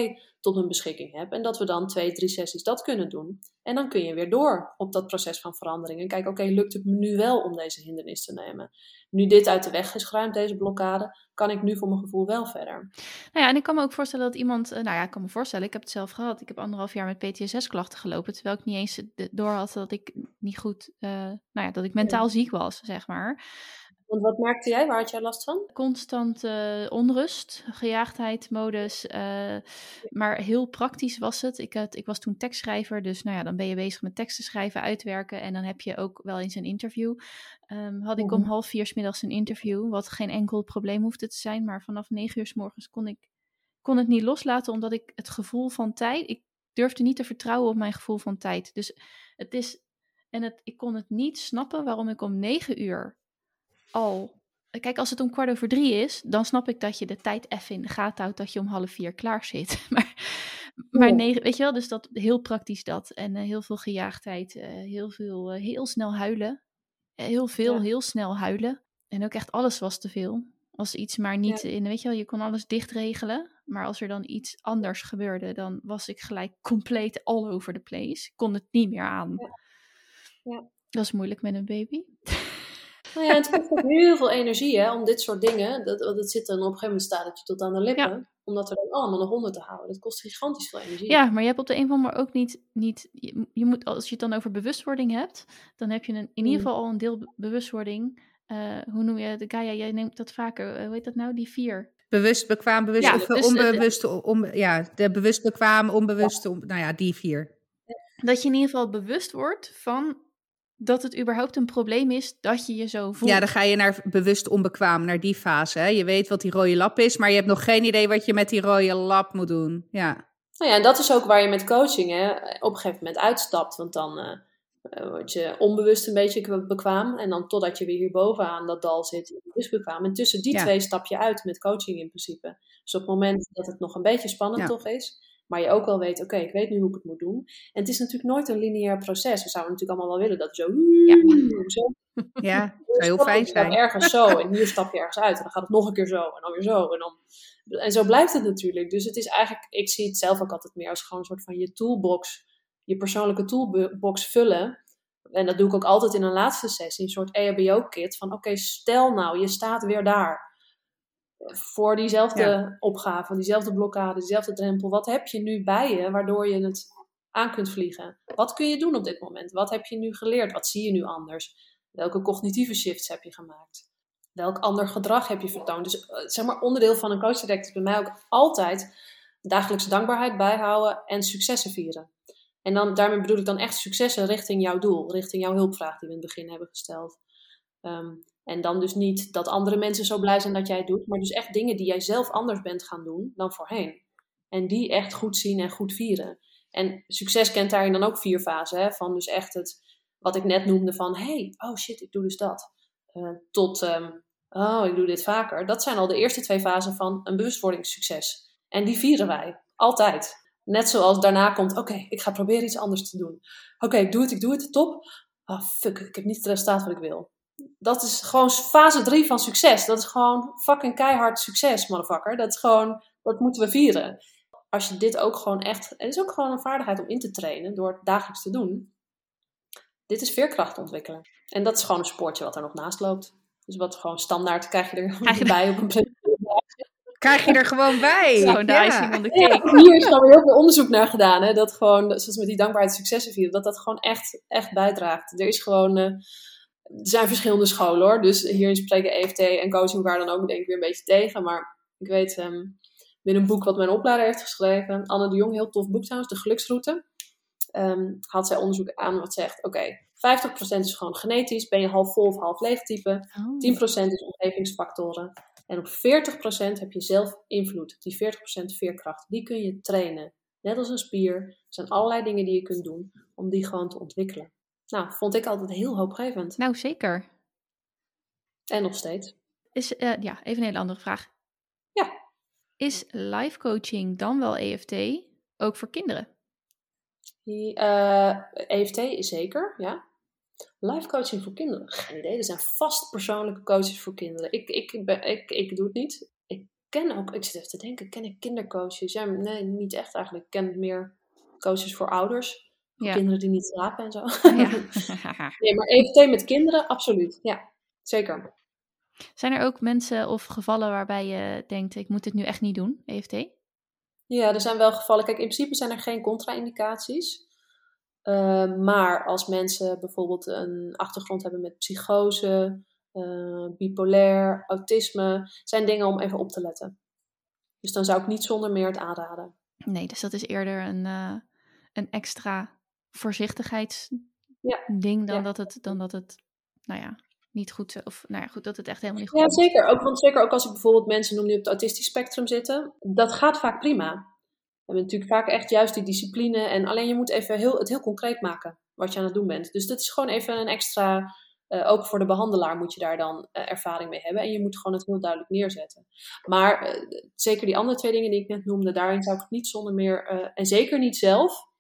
A: tot mijn beschikking heb. En dat we dan twee, drie sessies dat kunnen doen. En dan kun je weer door op dat proces van verandering. En kijken, oké, okay, lukt het me nu wel om deze hindernis te nemen? Nu dit uit de weg is geruimd, deze blokkade, kan ik nu voor mijn gevoel wel verder.
B: Nou ja, en ik kan me ook voorstellen dat iemand, nou ja, ik kan me voorstellen, ik heb het zelf gehad. Ik heb anderhalf jaar met PTSS-klachten gelopen, terwijl ik niet eens door had dat ik niet goed, uh, nou ja, dat ik mentaal ziek was, zeg maar.
A: Want wat merkte jij? Waar had jij last van?
B: Constant uh, onrust, gejaagdheid, modus. Uh, maar heel praktisch was het. Ik, had, ik was toen tekstschrijver, dus nou ja, dan ben je bezig met teksten schrijven, uitwerken. En dan heb je ook wel eens een interview. Um, had ik om half vier 's middags een interview, wat geen enkel probleem hoefde te zijn. Maar vanaf negen uur s morgens kon ik kon het niet loslaten, omdat ik het gevoel van tijd... Ik durfde niet te vertrouwen op mijn gevoel van tijd. Dus het is... En het, ik kon het niet snappen waarom ik om negen uur al. Kijk, als het om kwart over drie is, dan snap ik dat je de tijd even in de gaten houdt dat je om half vier klaar zit. Maar, maar negen, weet je wel, dus dat heel praktisch dat. En eh, heel veel gejaagdheid, eh, heel veel, eh, heel snel huilen. Heel veel,
A: Ja.
B: heel snel huilen. en ook echt alles was te veel. Als iets maar niet in, weet je wel, je kon alles dicht regelen. Maar als er dan iets anders gebeurde, dan was ik gelijk compleet all over the place. Kon het niet meer aan.
A: Ja. Ja.
B: Dat is moeilijk met een baby.
A: Nou ja, het kost ook heel veel energie hè, om dit soort dingen. Dat, het zit dan op een gegeven moment staat het je tot aan de lippen. Om dat er dan allemaal nog onder te houden. Dat kost gigantisch veel energie.
B: Ja, maar je hebt op de een of andere manier ook niet. niet je, je moet, als je het dan over bewustwording hebt, dan heb je een, in ieder
A: Mm.
B: geval al een deel be- bewustwording. Eh, hoe noem je het? Gaia, jij neemt dat vaker. eh, hoe heet dat nou? Die vier.
C: Bewust, bekwaam, bewust
B: Ja,
C: of
B: dus, eh,
C: onbewust. Om, ja, de bewust, bekwaam, onbewust. Om, nou ja, die vier.
B: Dat je in ieder geval bewust wordt van dat het überhaupt een probleem is dat je je zo voelt.
C: Ja, dan ga je naar bewust onbekwaam, naar die fase. Hè? Je weet wat die rode lap is, maar je hebt nog geen idee wat je met die rode lap moet doen. Ja,
A: Nou ja, en dat is ook waar je met coaching hè, op een gegeven moment uitstapt. Want dan eh, eh, word je onbewust een beetje kwa- bekwaam. En dan totdat je weer hierboven aan dat dal zit, bewust bekwaam. En tussen die
C: Ja.
A: twee stap je uit met coaching in principe. Dus op het moment dat het nog een beetje spannend
C: Ja.
A: toch is, maar je ook wel weet, oké, ik weet nu hoe ik het moet doen. En het is natuurlijk nooit een lineair proces. We zouden natuurlijk allemaal wel willen dat zo... zo
C: ja zou heel fijn zijn.
A: ergens zo en hier stap je ergens uit en dan gaat het nog een keer zo en dan weer zo en dan en zo blijft het natuurlijk. Dus het is eigenlijk, ik zie het zelf ook altijd meer als gewoon een soort van je toolbox, je persoonlijke toolbox vullen. En dat doe ik ook altijd in een laatste sessie, een soort EHBO-kit van oké, stel nou, je staat weer daar voor diezelfde
C: Ja.
A: opgave, diezelfde blokkade, diezelfde drempel. Wat heb je nu bij je waardoor je het aan kunt vliegen? Wat kun je doen op dit moment? Wat heb je nu geleerd? Wat zie je nu anders? Welke cognitieve shifts heb je gemaakt? Welk ander gedrag heb je vertoond? Dus eh, zeg maar, onderdeel van een coachtraject is bij mij ook altijd dagelijkse dankbaarheid bijhouden en successen vieren. En dan, daarmee bedoel ik dan echt successen richting jouw doel, richting jouw hulpvraag die we in het begin hebben gesteld. Ehm, en dan dus niet dat andere mensen zo blij zijn dat jij het doet, maar dus echt dingen die jij zelf anders bent gaan doen dan voorheen. En die echt goed zien en goed vieren. En succes kent daarin dan ook vier fasen. Hè? Van dus echt het, wat ik net noemde van, hey, oh shit, ik doe dus dat. Eh, tot, ehm, oh, ik doe dit vaker. Dat zijn al de eerste twee fasen van een bewustwordingssucces. En die vieren wij, altijd. Net zoals daarna komt, oké, ik ga proberen iets anders te doen. Oké, ik doe het, ik doe het, top. Ah, fuck, ik heb niet het resultaat wat ik wil. Dat is gewoon fase drie van succes. Dat is gewoon fucking keihard succes, motherfucker. Dat is gewoon, dat moeten we vieren. Als je dit ook gewoon echt, het is ook gewoon een vaardigheid om in te trainen door het dagelijks te doen. Dit is veerkracht ontwikkelen. En dat is gewoon een sportje wat er nog naast loopt. Dus wat gewoon standaard krijg je er
B: Krijg je
A: bij op een presentatie.
C: Krijg je er gewoon bij.
B: Gewoon de
C: Ja.
B: icing on the
A: Ja,
B: cake.
A: hier is gewoon heel veel onderzoek naar gedaan. Hè, dat gewoon, zoals met die dankbaarheid successen vieren, dat dat gewoon echt, echt bijdraagt. Er is gewoon, eh, er zijn verschillende scholen hoor. Dus hierin spreken EFT en coaching elkaar dan ook denk ik weer een beetje tegen. Maar ik weet, ehm binnen een boek wat mijn opleider heeft geschreven, Anne de Jong, heel tof boek trouwens, De Geluksroute. ehm, had zij onderzoek aan wat zegt, oké, 50% is gewoon genetisch, ben je half vol of half leeg type.
B: Oh.
A: 10% is omgevingsfactoren. En op 40% heb je zelf invloed. Die 40% veerkracht, die kun je trainen. Net als een spier. Er zijn allerlei dingen die je kunt doen om die gewoon te ontwikkelen. Nou, vond ik altijd heel hoopgevend.
B: Nou, zeker.
A: En nog steeds.
B: Is, eh, ja, even een hele andere vraag.
A: Ja.
B: Is life coaching dan wel EFT ook voor kinderen?
A: Die, eh, EFT is zeker, ja. Life coaching voor kinderen, geen idee. Er zijn vast persoonlijke coaches voor kinderen. Ik, ik, ben, ik, ik doe het niet. Ik ken ook, ik zit even te denken, ken ik kindercoaches? Ja, nee, niet echt eigenlijk. Ik ken meer coaches voor ouders.
B: Ja.
A: kinderen die niet slapen en zo.
B: Ja.
A: Nee, maar EFT met kinderen, absoluut. Ja, zeker.
B: Zijn er ook mensen of gevallen waarbij je denkt, ik moet dit nu echt niet doen, EFT?
A: Ja, er zijn wel gevallen. Kijk, in principe zijn er geen contra-indicaties. Uh, maar als mensen bijvoorbeeld een achtergrond hebben met psychose, uh, bipolair, autisme, zijn dingen om even op te letten. Dus dan zou ik niet zonder meer het aanraden.
B: Nee, dus dat is eerder een, uh, een extra voorzichtigheidsding
A: ja.
B: dan,
A: ja.
B: dat het, dan dat het, nou ja, niet goed, of nou ja, goed, dat het echt helemaal niet goed
A: Ja,
B: is.
A: zeker. Ook, want zeker ook als ik bijvoorbeeld mensen noem die op het autistisch spectrum zitten, dat gaat vaak prima. We hebben natuurlijk vaak echt juist die discipline en alleen je moet even heel, het heel concreet maken wat je aan het doen bent. Dus dat is gewoon even een extra, uh, ook voor de behandelaar moet je daar dan uh, ervaring mee hebben en je moet gewoon het heel duidelijk neerzetten. Maar uh, zeker die andere twee dingen die ik net noemde, daarin zou ik het niet zonder meer, eh, en zeker niet zelf,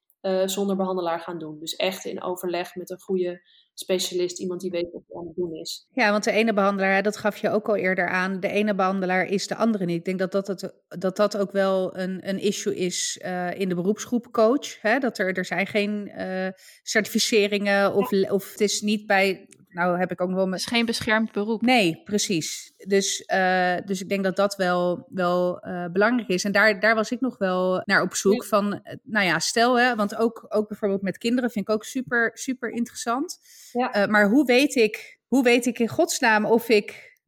A: zonder behandelaar gaan doen. Dus echt in overleg met een goede specialist, iemand die weet wat hij aan het doen is.
C: Ja, want de ene behandelaar, dat gaf je ook al eerder aan, de ene behandelaar is de andere niet. Ik denk dat dat, het, dat, dat ook wel een, een issue is uh, in de beroepsgroep coach. Hè? Dat er, er zijn geen uh, certificeringen of, of het is niet bij nou heb ik ook nog wel...
B: Het is geen beschermd beroep.
C: Nee, precies. Dus, uh, dus ik denk dat dat wel, wel uh, belangrijk is. En daar, daar was ik nog wel naar op zoek van, nou ja, stel hè, want ook, ook bijvoorbeeld met kinderen vind ik ook super, super interessant. Ja. Uh, maar hoe weet ik, hoe weet ik in godsnaam of ik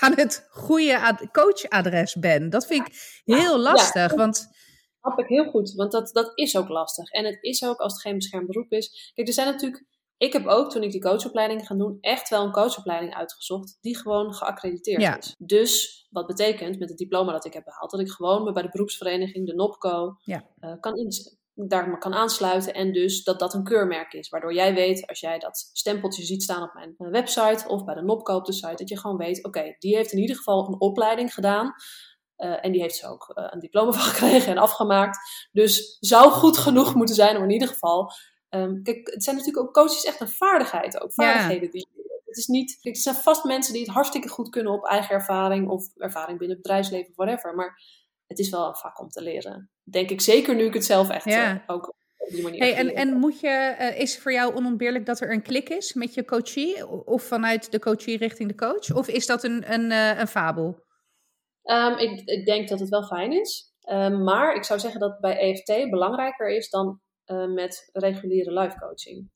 C: aan het goede coachadres ben? Dat vind ik heel lastig, ja. want...
A: Snap ik heel goed, want dat, dat is ook lastig. En het is ook als het geen beschermd beroep is. Kijk, er zijn natuurlijk ik heb ook, toen ik die coachopleiding ga doen, echt wel een coachopleiding uitgezocht die gewoon geaccrediteerd is. Dus wat betekent met het diploma dat ik heb behaald, dat ik gewoon me bij de beroepsvereniging, de NOPCO, ja. uh, kan daar kan aansluiten en dus dat dat een keurmerk is. Waardoor jij weet, als jij dat stempeltje ziet staan op mijn eh, website of bij de NOPCO op de site, dat je gewoon weet, oké, die heeft in ieder geval een opleiding gedaan. Uh, en die heeft ze ook uh, een diploma van gekregen en afgemaakt. Dus zou goed genoeg moeten zijn om in ieder geval Um, kijk, het zijn natuurlijk ook coaches echt een vaardigheid, ook vaardigheden die. Het is niet, er zijn vast mensen die het hartstikke goed kunnen op eigen ervaring of ervaring binnen het bedrijfsleven whatever. Maar het is wel een vak om te leren. Denk ik zeker nu ik het zelf echt ja. uh, ook op die manier.
C: Hey, en, en moet je, uh, is voor jou onontbeerlijk dat er een klik is met je coachie? Of vanuit de coachie richting de coach? Of is dat een, een, uh, een fabel?
A: Um, ik, ik, denk dat het wel fijn is. Um, maar ik zou zeggen dat bij EFT belangrijker is dan uh, met reguliere life coaching.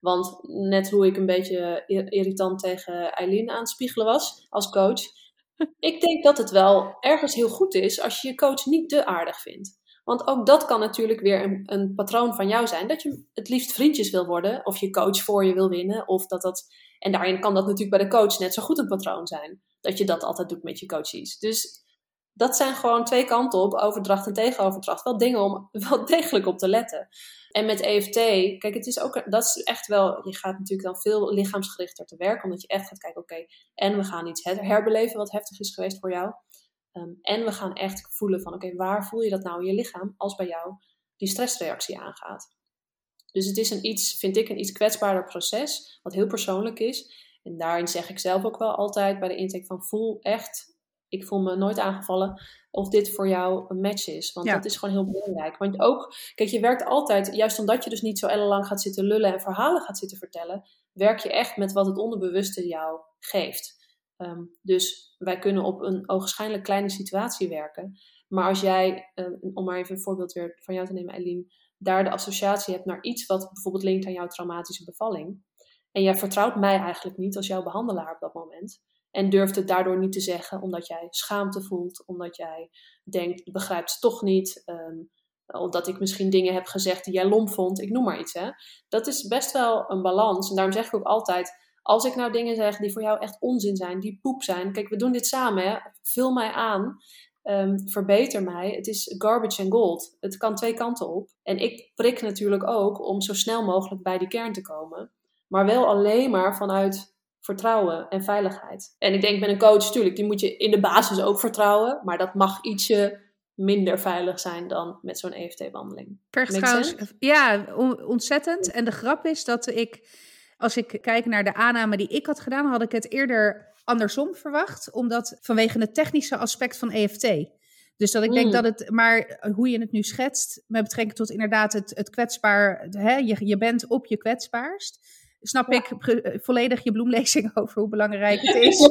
A: Want net hoe ik een beetje irritant tegen Eileen aan het spiegelen was als coach. ik denk dat het wel ergens heel goed is als je je coach niet te aardig vindt. Want ook dat kan natuurlijk weer een, een, patroon van jou zijn. Dat je het liefst vriendjes wil worden. Of je coach voor je wil winnen. Of dat dat, en daarin kan dat natuurlijk bij de coach net zo goed een patroon zijn. Dat je dat altijd doet met je coaches. Dus dat zijn gewoon twee kanten op, overdracht en tegenoverdracht. Wel dingen om wel degelijk op te letten. En met EFT, kijk, het is ook, dat is echt wel, je gaat natuurlijk dan veel lichaamsgerichter te werk, omdat je echt gaat kijken, oké, en we gaan iets herbeleven wat heftig is geweest voor jou. Um, en we gaan echt voelen van, oké, waar voel je dat nou in je lichaam als bij jou die stressreactie aangaat. Dus het is een iets, vind ik, een iets kwetsbaarder proces, wat heel persoonlijk is. En daarin zeg ik zelf ook wel altijd bij de intake van voel echt ik voel me nooit aangevallen of dit voor jou een match is. Want dat is gewoon heel belangrijk. Want ook, kijk, je werkt altijd, juist omdat je dus niet zo ellenlang gaat zitten lullen en verhalen gaat zitten vertellen, werk je echt met wat het onderbewuste jou geeft. Um, dus wij kunnen op een ogenschijnlijk kleine situatie werken. Maar als jij, um, om maar even een voorbeeld weer van jou te nemen, Eileen, daar de associatie hebt naar iets wat bijvoorbeeld linkt aan jouw traumatische bevalling. En jij vertrouwt mij eigenlijk niet als jouw behandelaar op dat moment en durft het daardoor niet te zeggen, omdat jij schaamte voelt, omdat jij denkt, begrijpt het toch niet. Um, omdat ik misschien dingen heb gezegd die jij lomp vond, ik noem maar iets. Hè. Dat is best wel een balans. En daarom zeg ik ook altijd, als ik nou dingen zeg die voor jou echt onzin zijn, die poep zijn. Kijk, we doen dit samen, hè. vul mij aan. Um, verbeter mij. Het is garbage and gold. Het kan twee kanten op. En ik prik natuurlijk ook om zo snel mogelijk bij die kern te komen. Maar wel alleen maar vanuit vertrouwen en veiligheid. En ik denk met een coach, natuurlijk, die moet je in de basis ook vertrouwen, maar dat mag ietsje minder veilig zijn dan met zo'n EFT-wandeling.
C: Trouwens, ja, ontzettend. En de grap is dat ik, als ik kijk naar de aanname die ik had gedaan, had ik het eerder andersom verwacht, omdat vanwege het technische aspect van EFT. Dus dat ik denk mm. dat het, maar hoe je het nu schetst, met betrekking tot inderdaad het, het kwetsbaar, hè, je, je bent op je kwetsbaarst snap ik eh, volledig je bloemlezing over hoe belangrijk het is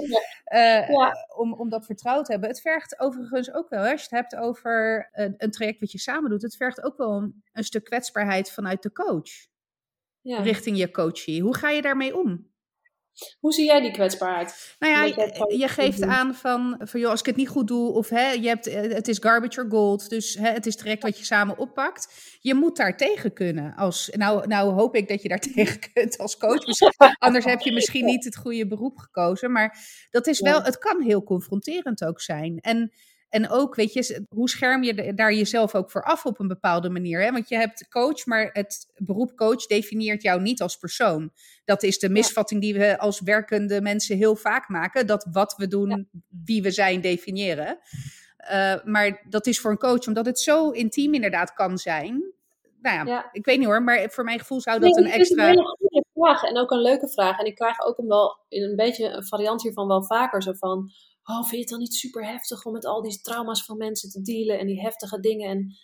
C: uh, ja. om, om dat vertrouwd te hebben. Het vergt overigens ook wel, als je het hebt over een, een, traject wat je samen doet, het vergt ook wel een, een stuk kwetsbaarheid vanuit de coach. Ja. Richting je coachie. Hoe ga je daarmee om?
A: Hoe zie jij die kwetsbaarheid?
C: Nou ja, je, je geeft aan van, van joh, als ik het niet goed doe, of hè, je hebt, eh, het is garbage or gold, dus hè, het is direct wat je samen oppakt. Je moet daar tegen kunnen. Als, nou, nou hoop ik dat je daar tegen kunt als coach. anders heb je misschien niet het goede beroep gekozen. Maar dat is wel, het kan heel confronterend ook zijn. En en ook, weet je, hoe scherm je daar jezelf ook voor af op een bepaalde manier? Hè? Want je hebt coach, maar het beroep coach definieert jou niet als persoon. Dat is de misvatting die we als werkende mensen heel vaak maken. Dat wat we doen, wie we zijn, definiëren. Uh, maar dat is voor een coach, omdat het zo intiem inderdaad kan zijn. Nou ja, ik weet niet hoor, maar voor mijn gevoel zou dat een extra
A: vraag en ook een leuke vraag. En ik krijg ook een, wel, in een beetje een variant hiervan wel vaker zo van... Oh, vind je het dan niet super heftig om met al die trauma's van mensen te dealen en die heftige dingen? En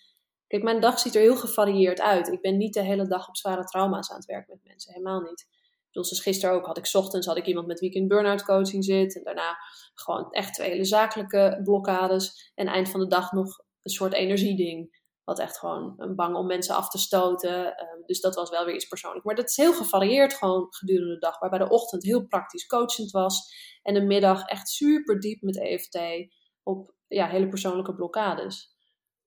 A: kijk, mijn dag ziet er heel gevarieerd uit. Ik ben niet de hele dag op zware trauma's aan het werk met mensen, helemaal niet. Dus gisteren ook had ik ochtends had ik iemand met weekend burn-out coaching zit. En daarna gewoon echt twee hele zakelijke blokkades. En eind van de dag nog een soort energieding. Wat echt gewoon een bang om mensen af te stoten. Dus dat was wel weer iets persoonlijks. Maar dat is heel gevarieerd gewoon gedurende de dag. Waarbij de ochtend heel praktisch coachend was. En de middag echt super diep met EFT. Op ja, hele persoonlijke blokkades.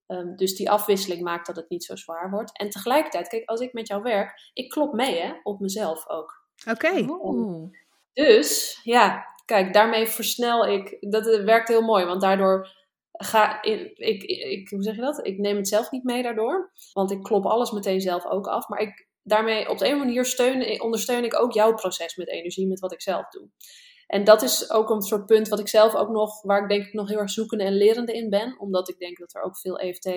A: Ehm, dus die afwisseling maakt dat het niet zo zwaar wordt. En tegelijkertijd, kijk, als ik met jou werk, ik klop mee hè, op mezelf ook.
C: Oké.
A: Dus ja, kijk, daarmee versnel ik. Dat eh, werkt heel mooi, want daardoor ga ik, ik, hoe zeg je dat? Ik neem het zelf niet mee daardoor. Want ik klop alles meteen zelf ook af. Maar ik, daarmee op de een manier steun, ondersteun ik ook jouw proces met energie, met wat ik zelf doe. En dat is ook een soort punt wat ik zelf ook nog, waar ik denk ik nog heel erg zoekende en lerende in ben. Omdat ik denk dat er ook veel EFT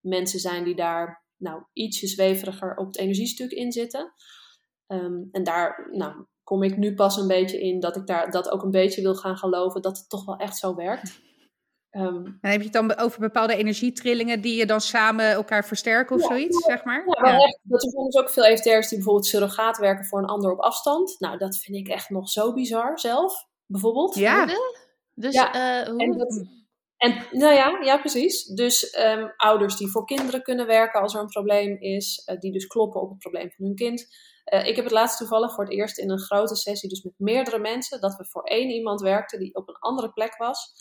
A: mensen zijn die daar nou, ietsje zweveriger op het energiestuk in zitten. Ehm, en daar nou, kom ik nu pas een beetje in dat ik daar dat ook een beetje wil gaan geloven dat het toch wel echt zo werkt.
C: Um, en heb je het dan over bepaalde energietrillingen die je dan samen elkaar versterken of zoiets, zeg maar?
A: Ja, ja. Echt, dat er dus ook veel EFT'ers die bijvoorbeeld surrogaat werken voor een ander op afstand. Nou, dat vind ik echt nog zo bizar zelf, bijvoorbeeld.
B: Ja. Dus ja. Uh, hoe?
A: En, dat, en nou ja, ja precies. Dus um, ouders die voor kinderen kunnen werken als er een probleem is, uh, die dus kloppen op het probleem van hun kind. Uh, ik heb het laatst toevallig voor het eerst in een grote sessie, dus met meerdere mensen, dat we voor één iemand werkten die op een andere plek was.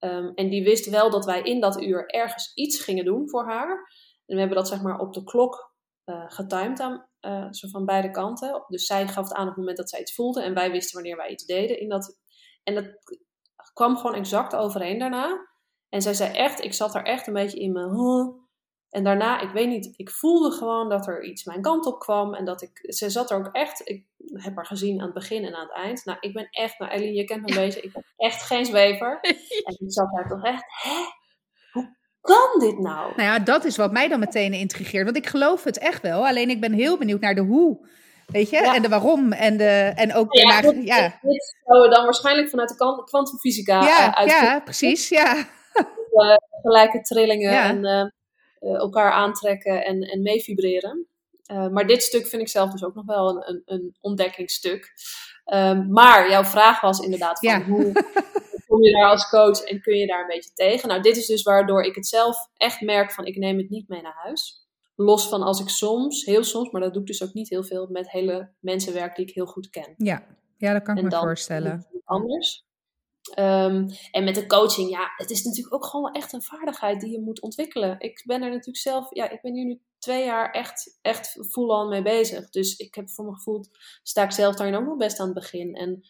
A: Um, en die wist wel dat wij in dat uur ergens iets gingen doen voor haar. En we hebben dat zeg maar op de klok uh, getimed aan, uh, zo van beide kanten. Dus zij gaf het aan op het moment dat zij iets voelde en wij wisten wanneer wij iets deden. In dat, en dat kwam gewoon exact overeen daarna. En zij zei echt, ik zat er echt een beetje in mijn... En daarna, ik weet niet, ik voelde gewoon dat er iets mijn kant op kwam. En dat ik, ze zat er ook echt, ik heb haar gezien aan het begin en aan het eind. Nou, ik ben echt, nou Ellie, je kent me een beetje, ik ben echt geen zwever. En ik zat daar toch echt, hè? Hoe kan dit nou?
C: Nou ja, dat is wat mij dan meteen intrigeert. Want ik geloof het echt wel, alleen ik ben heel benieuwd naar de hoe. Weet je? En de waarom. En, de, en ook
A: ja, naar, dit, ja. dit zouden we dan waarschijnlijk vanuit de kwantumfysica
C: ja, uh, Ja, precies, ja.
A: Uh, gelijke trillingen en... Uh, elkaar aantrekken en, en mee vibreren. Uh, maar dit stuk vind ik zelf dus ook nog wel een, een, een ontdekkingsstuk. Um, maar jouw vraag was inderdaad van ja. hoe kom je daar als coach en kun je daar een beetje tegen? Nou, dit is dus waardoor ik het zelf echt merk van ik neem het niet mee naar huis. Los van als ik soms, heel soms, maar dat doe ik dus ook niet heel veel, met hele mensen werk die ik heel goed ken.
C: Ja, ja dat kan ik en me voorstellen.
A: Anders. Um, en met de coaching, ja, het is natuurlijk ook gewoon echt een vaardigheid die je moet ontwikkelen. Ik ben er natuurlijk zelf, ja, ik ben hier nu twee jaar echt, echt full-on mee bezig. Dus ik heb voor me gevoeld, sta ik zelf daarin ook nog best aan het begin. En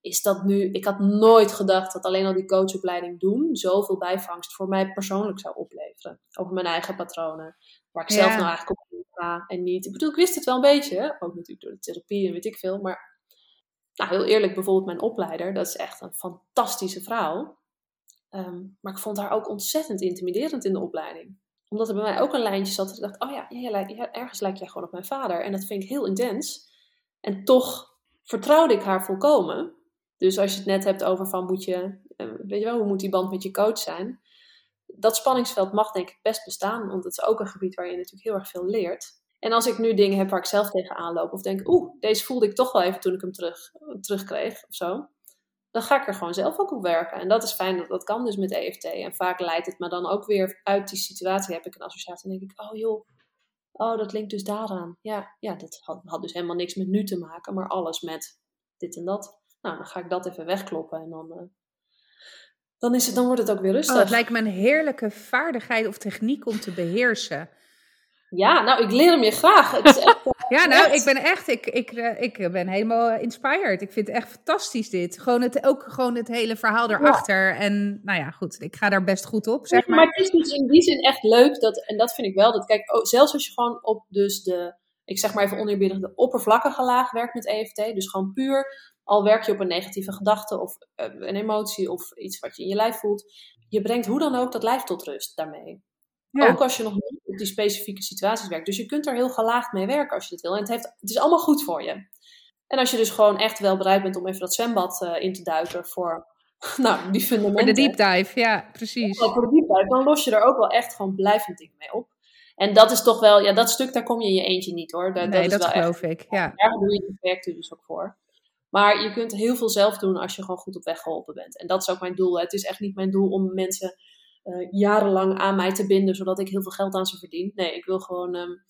A: is dat nu, ik had nooit gedacht dat alleen al die coachopleiding doen zoveel bijvangst voor mij persoonlijk zou opleveren. Over mijn eigen patronen. Waar ik zelf nou eigenlijk op ga en niet. Ik bedoel, ik wist het wel een beetje, ook natuurlijk door de therapie en weet ik veel, maar nou, heel eerlijk, bijvoorbeeld mijn opleider, dat is echt een fantastische vrouw. Um, maar ik vond haar ook ontzettend intimiderend in de opleiding. Omdat er bij mij ook een lijntje zat. Dat ik dacht, oh ja, ja, ja, ergens lijkt jij gewoon op mijn vader. En dat vind ik heel intens. En toch vertrouwde ik haar volkomen. Dus als je het net hebt over van moet je, uh, weet je wel, hoe moet die band met je coach zijn? Dat spanningsveld mag denk ik best bestaan. Want het is ook een gebied waar je natuurlijk heel erg veel leert. En als ik nu dingen heb waar ik zelf tegenaan loop, of denk, oeh, deze voelde ik toch wel even toen ik hem terug, terugkreeg of zo, dan ga ik er gewoon zelf ook op werken. En dat is fijn, dat, dat kan dus met EFT. En vaak leidt het me dan ook weer uit die situatie, heb ik een associatie en denk ik, oh joh, oh, dat linkt dus daaraan. Ja, ja dat had, had dus helemaal niks met nu te maken, maar alles met dit en dat. Nou, dan ga ik dat even wegkloppen en dan, uh, dan, is het, dan wordt het ook weer rustig. Oh,
C: het lijkt me een heerlijke vaardigheid of techniek om te beheersen.
A: Ja, nou, ik leer hem je graag. Het is echt,
C: uh, ja, nou, ik ben echt, ik, ik, uh, ik ben helemaal inspired. Ik vind het echt fantastisch dit. Gewoon het, ook gewoon het hele verhaal erachter. Ja. En nou ja, goed, ik ga daar best goed op, zeg maar.
A: Maar het is dus in die zin echt leuk, dat, en dat vind ik wel, dat kijk, oh, zelfs als je gewoon op dus de, ik zeg maar even oneerbiedig, de oppervlakkige laag werkt met EFT, dus gewoon puur, al werk je op een negatieve gedachte of uh, een emotie of iets wat je in je lijf voelt, je brengt hoe dan ook dat lijf tot rust daarmee. Ja. Ook als je nog niet op die specifieke situaties werkt. Dus je kunt er heel gelaagd mee werken als je dat wil. En het, heeft, het is allemaal goed voor je. En als je dus gewoon echt wel bereid bent om even dat zwembad eh, in te duiken voor nou, die fundamenten.
C: Voor de deep dive, ja, precies.
A: Ja, voor de deep dive, dan los je er ook wel echt gewoon blijvend dingen mee op. En dat is toch wel, ja, dat stuk daar kom je in je eentje niet hoor. Dat,
C: nee,
A: dat,
C: dat,
A: is wel
C: geloof
A: echt,
C: ik, ja.
A: Daar doe je projecten dus ook voor. Maar je kunt heel veel zelf doen als je gewoon goed op weg geholpen bent. En dat is ook mijn doel. Het is echt niet mijn doel om mensen uh, jarenlang aan mij te binden, zodat ik heel veel geld aan ze verdien. Nee, ik wil gewoon um,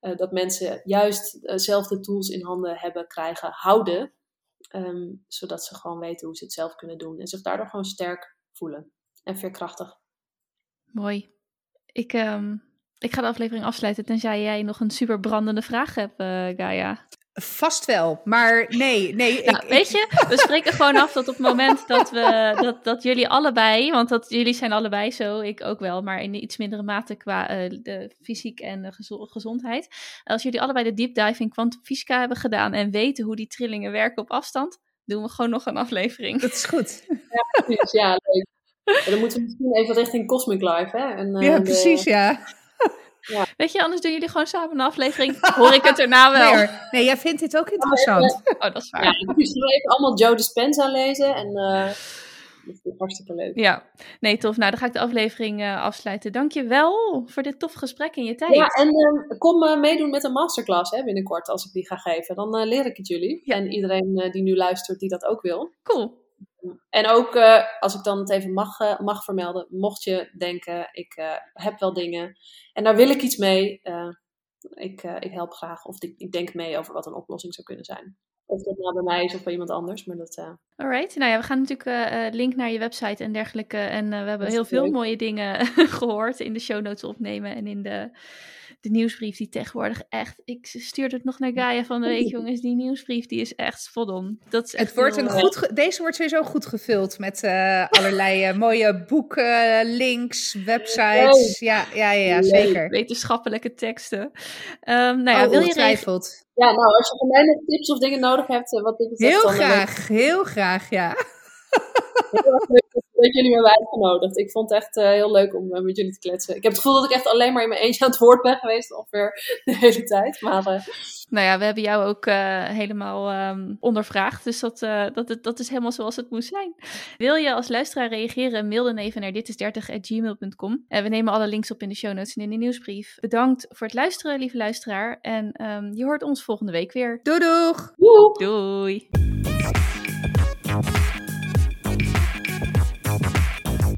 A: uh, dat mensen juist uh, zelf de tools in handen hebben, krijgen, houden. Um, zodat ze gewoon weten hoe ze het zelf kunnen doen. En zich daardoor gewoon sterk voelen. En veerkrachtig.
B: Mooi. Ik, um, ik ga de aflevering afsluiten tenzij jij nog een super brandende vraag hebt, Gaia.
C: Vast wel, maar nee, nee.
B: Nou,
C: ik,
B: weet je, we spreken gewoon af dat op het moment dat, we, dat, dat jullie allebei, want dat, jullie zijn allebei zo, ik ook wel, maar in iets mindere mate qua uh, de fysiek en gezondheid. Als jullie allebei de deep dive in kwantumfysica hebben gedaan en weten hoe die trillingen werken op afstand, doen we gewoon nog een aflevering.
C: Dat is goed.
A: Ja, precies. Ja, leuk. En dan moeten we misschien even richting Cosmic Live, hè? En, uh,
C: ja, precies, de... ja.
B: Ja. Weet je, anders doen jullie gewoon samen een aflevering. Hoor ik het erna wel.
C: Nee, nee jij vindt dit ook interessant.
B: Oh, dat is waar.
A: Ja, dus even allemaal Joe Dispenza lezen. En uh, dat is hartstikke leuk.
B: Ja, nee, tof. Nou, dan ga ik de aflevering uh, afsluiten. Dank je wel voor dit tof gesprek in je tijd.
A: Ja, en uh, kom uh, meedoen met een masterclass hè, binnenkort als ik die ga geven. Dan leer ik het jullie. Ja. En iedereen die nu luistert die dat ook wil.
B: Cool.
A: En ook, uh, als ik dan het even mag, uh, mag vermelden, mocht je denken, ik uh, heb wel dingen en daar wil ik iets mee, ik, ik help graag of ik, ik, denk mee over wat een oplossing zou kunnen zijn. Of dat nou bij mij is of bij iemand anders, maar dat...
B: Alright, nou ja, we gaan natuurlijk link naar je website en dergelijke en we hebben heel veel
A: leuk.
B: mooie dingen gehoord in de show notes opnemen en in de de nieuwsbrief die tegenwoordig echt... Ik stuurde het nog naar Gaia van de week, jongens. Die nieuwsbrief die is echt on. Dat is
C: het wordt een goed ge- deze wordt sowieso goed gevuld met uh, allerlei uh, mooie boeken, links, websites. Ja, ja, ja, ja zeker.
B: Wetenschappelijke teksten. Um, nou ja,
C: oh,
B: wil je
C: ongetwijfeld.
A: Ja, nou, als je van mij nog tips of dingen nodig hebt, wat dit betreft,
C: Heel graag, heel graag, ja.
A: Heel erg leuk dat jullie me hebben uitgenodigd. Ik vond het echt uh, heel leuk om uh, met jullie te kletsen. Ik heb het gevoel dat ik echt alleen maar in mijn eentje aan het woord ben geweest, ongeveer de hele tijd. Maar, uh...
B: Nou ja, we hebben jou ook helemaal um, ondervraagd, dus dat, dat, dat is helemaal zoals het moest zijn. Wil je als luisteraar reageren, mail dan even naar ditis30.gmail.com. En we nemen alle links op in de show notes en in de nieuwsbrief. Bedankt voor het luisteren, lieve luisteraar. En um, je hoort ons volgende week weer.
C: Doei doeg!
A: Doei!
B: Doei!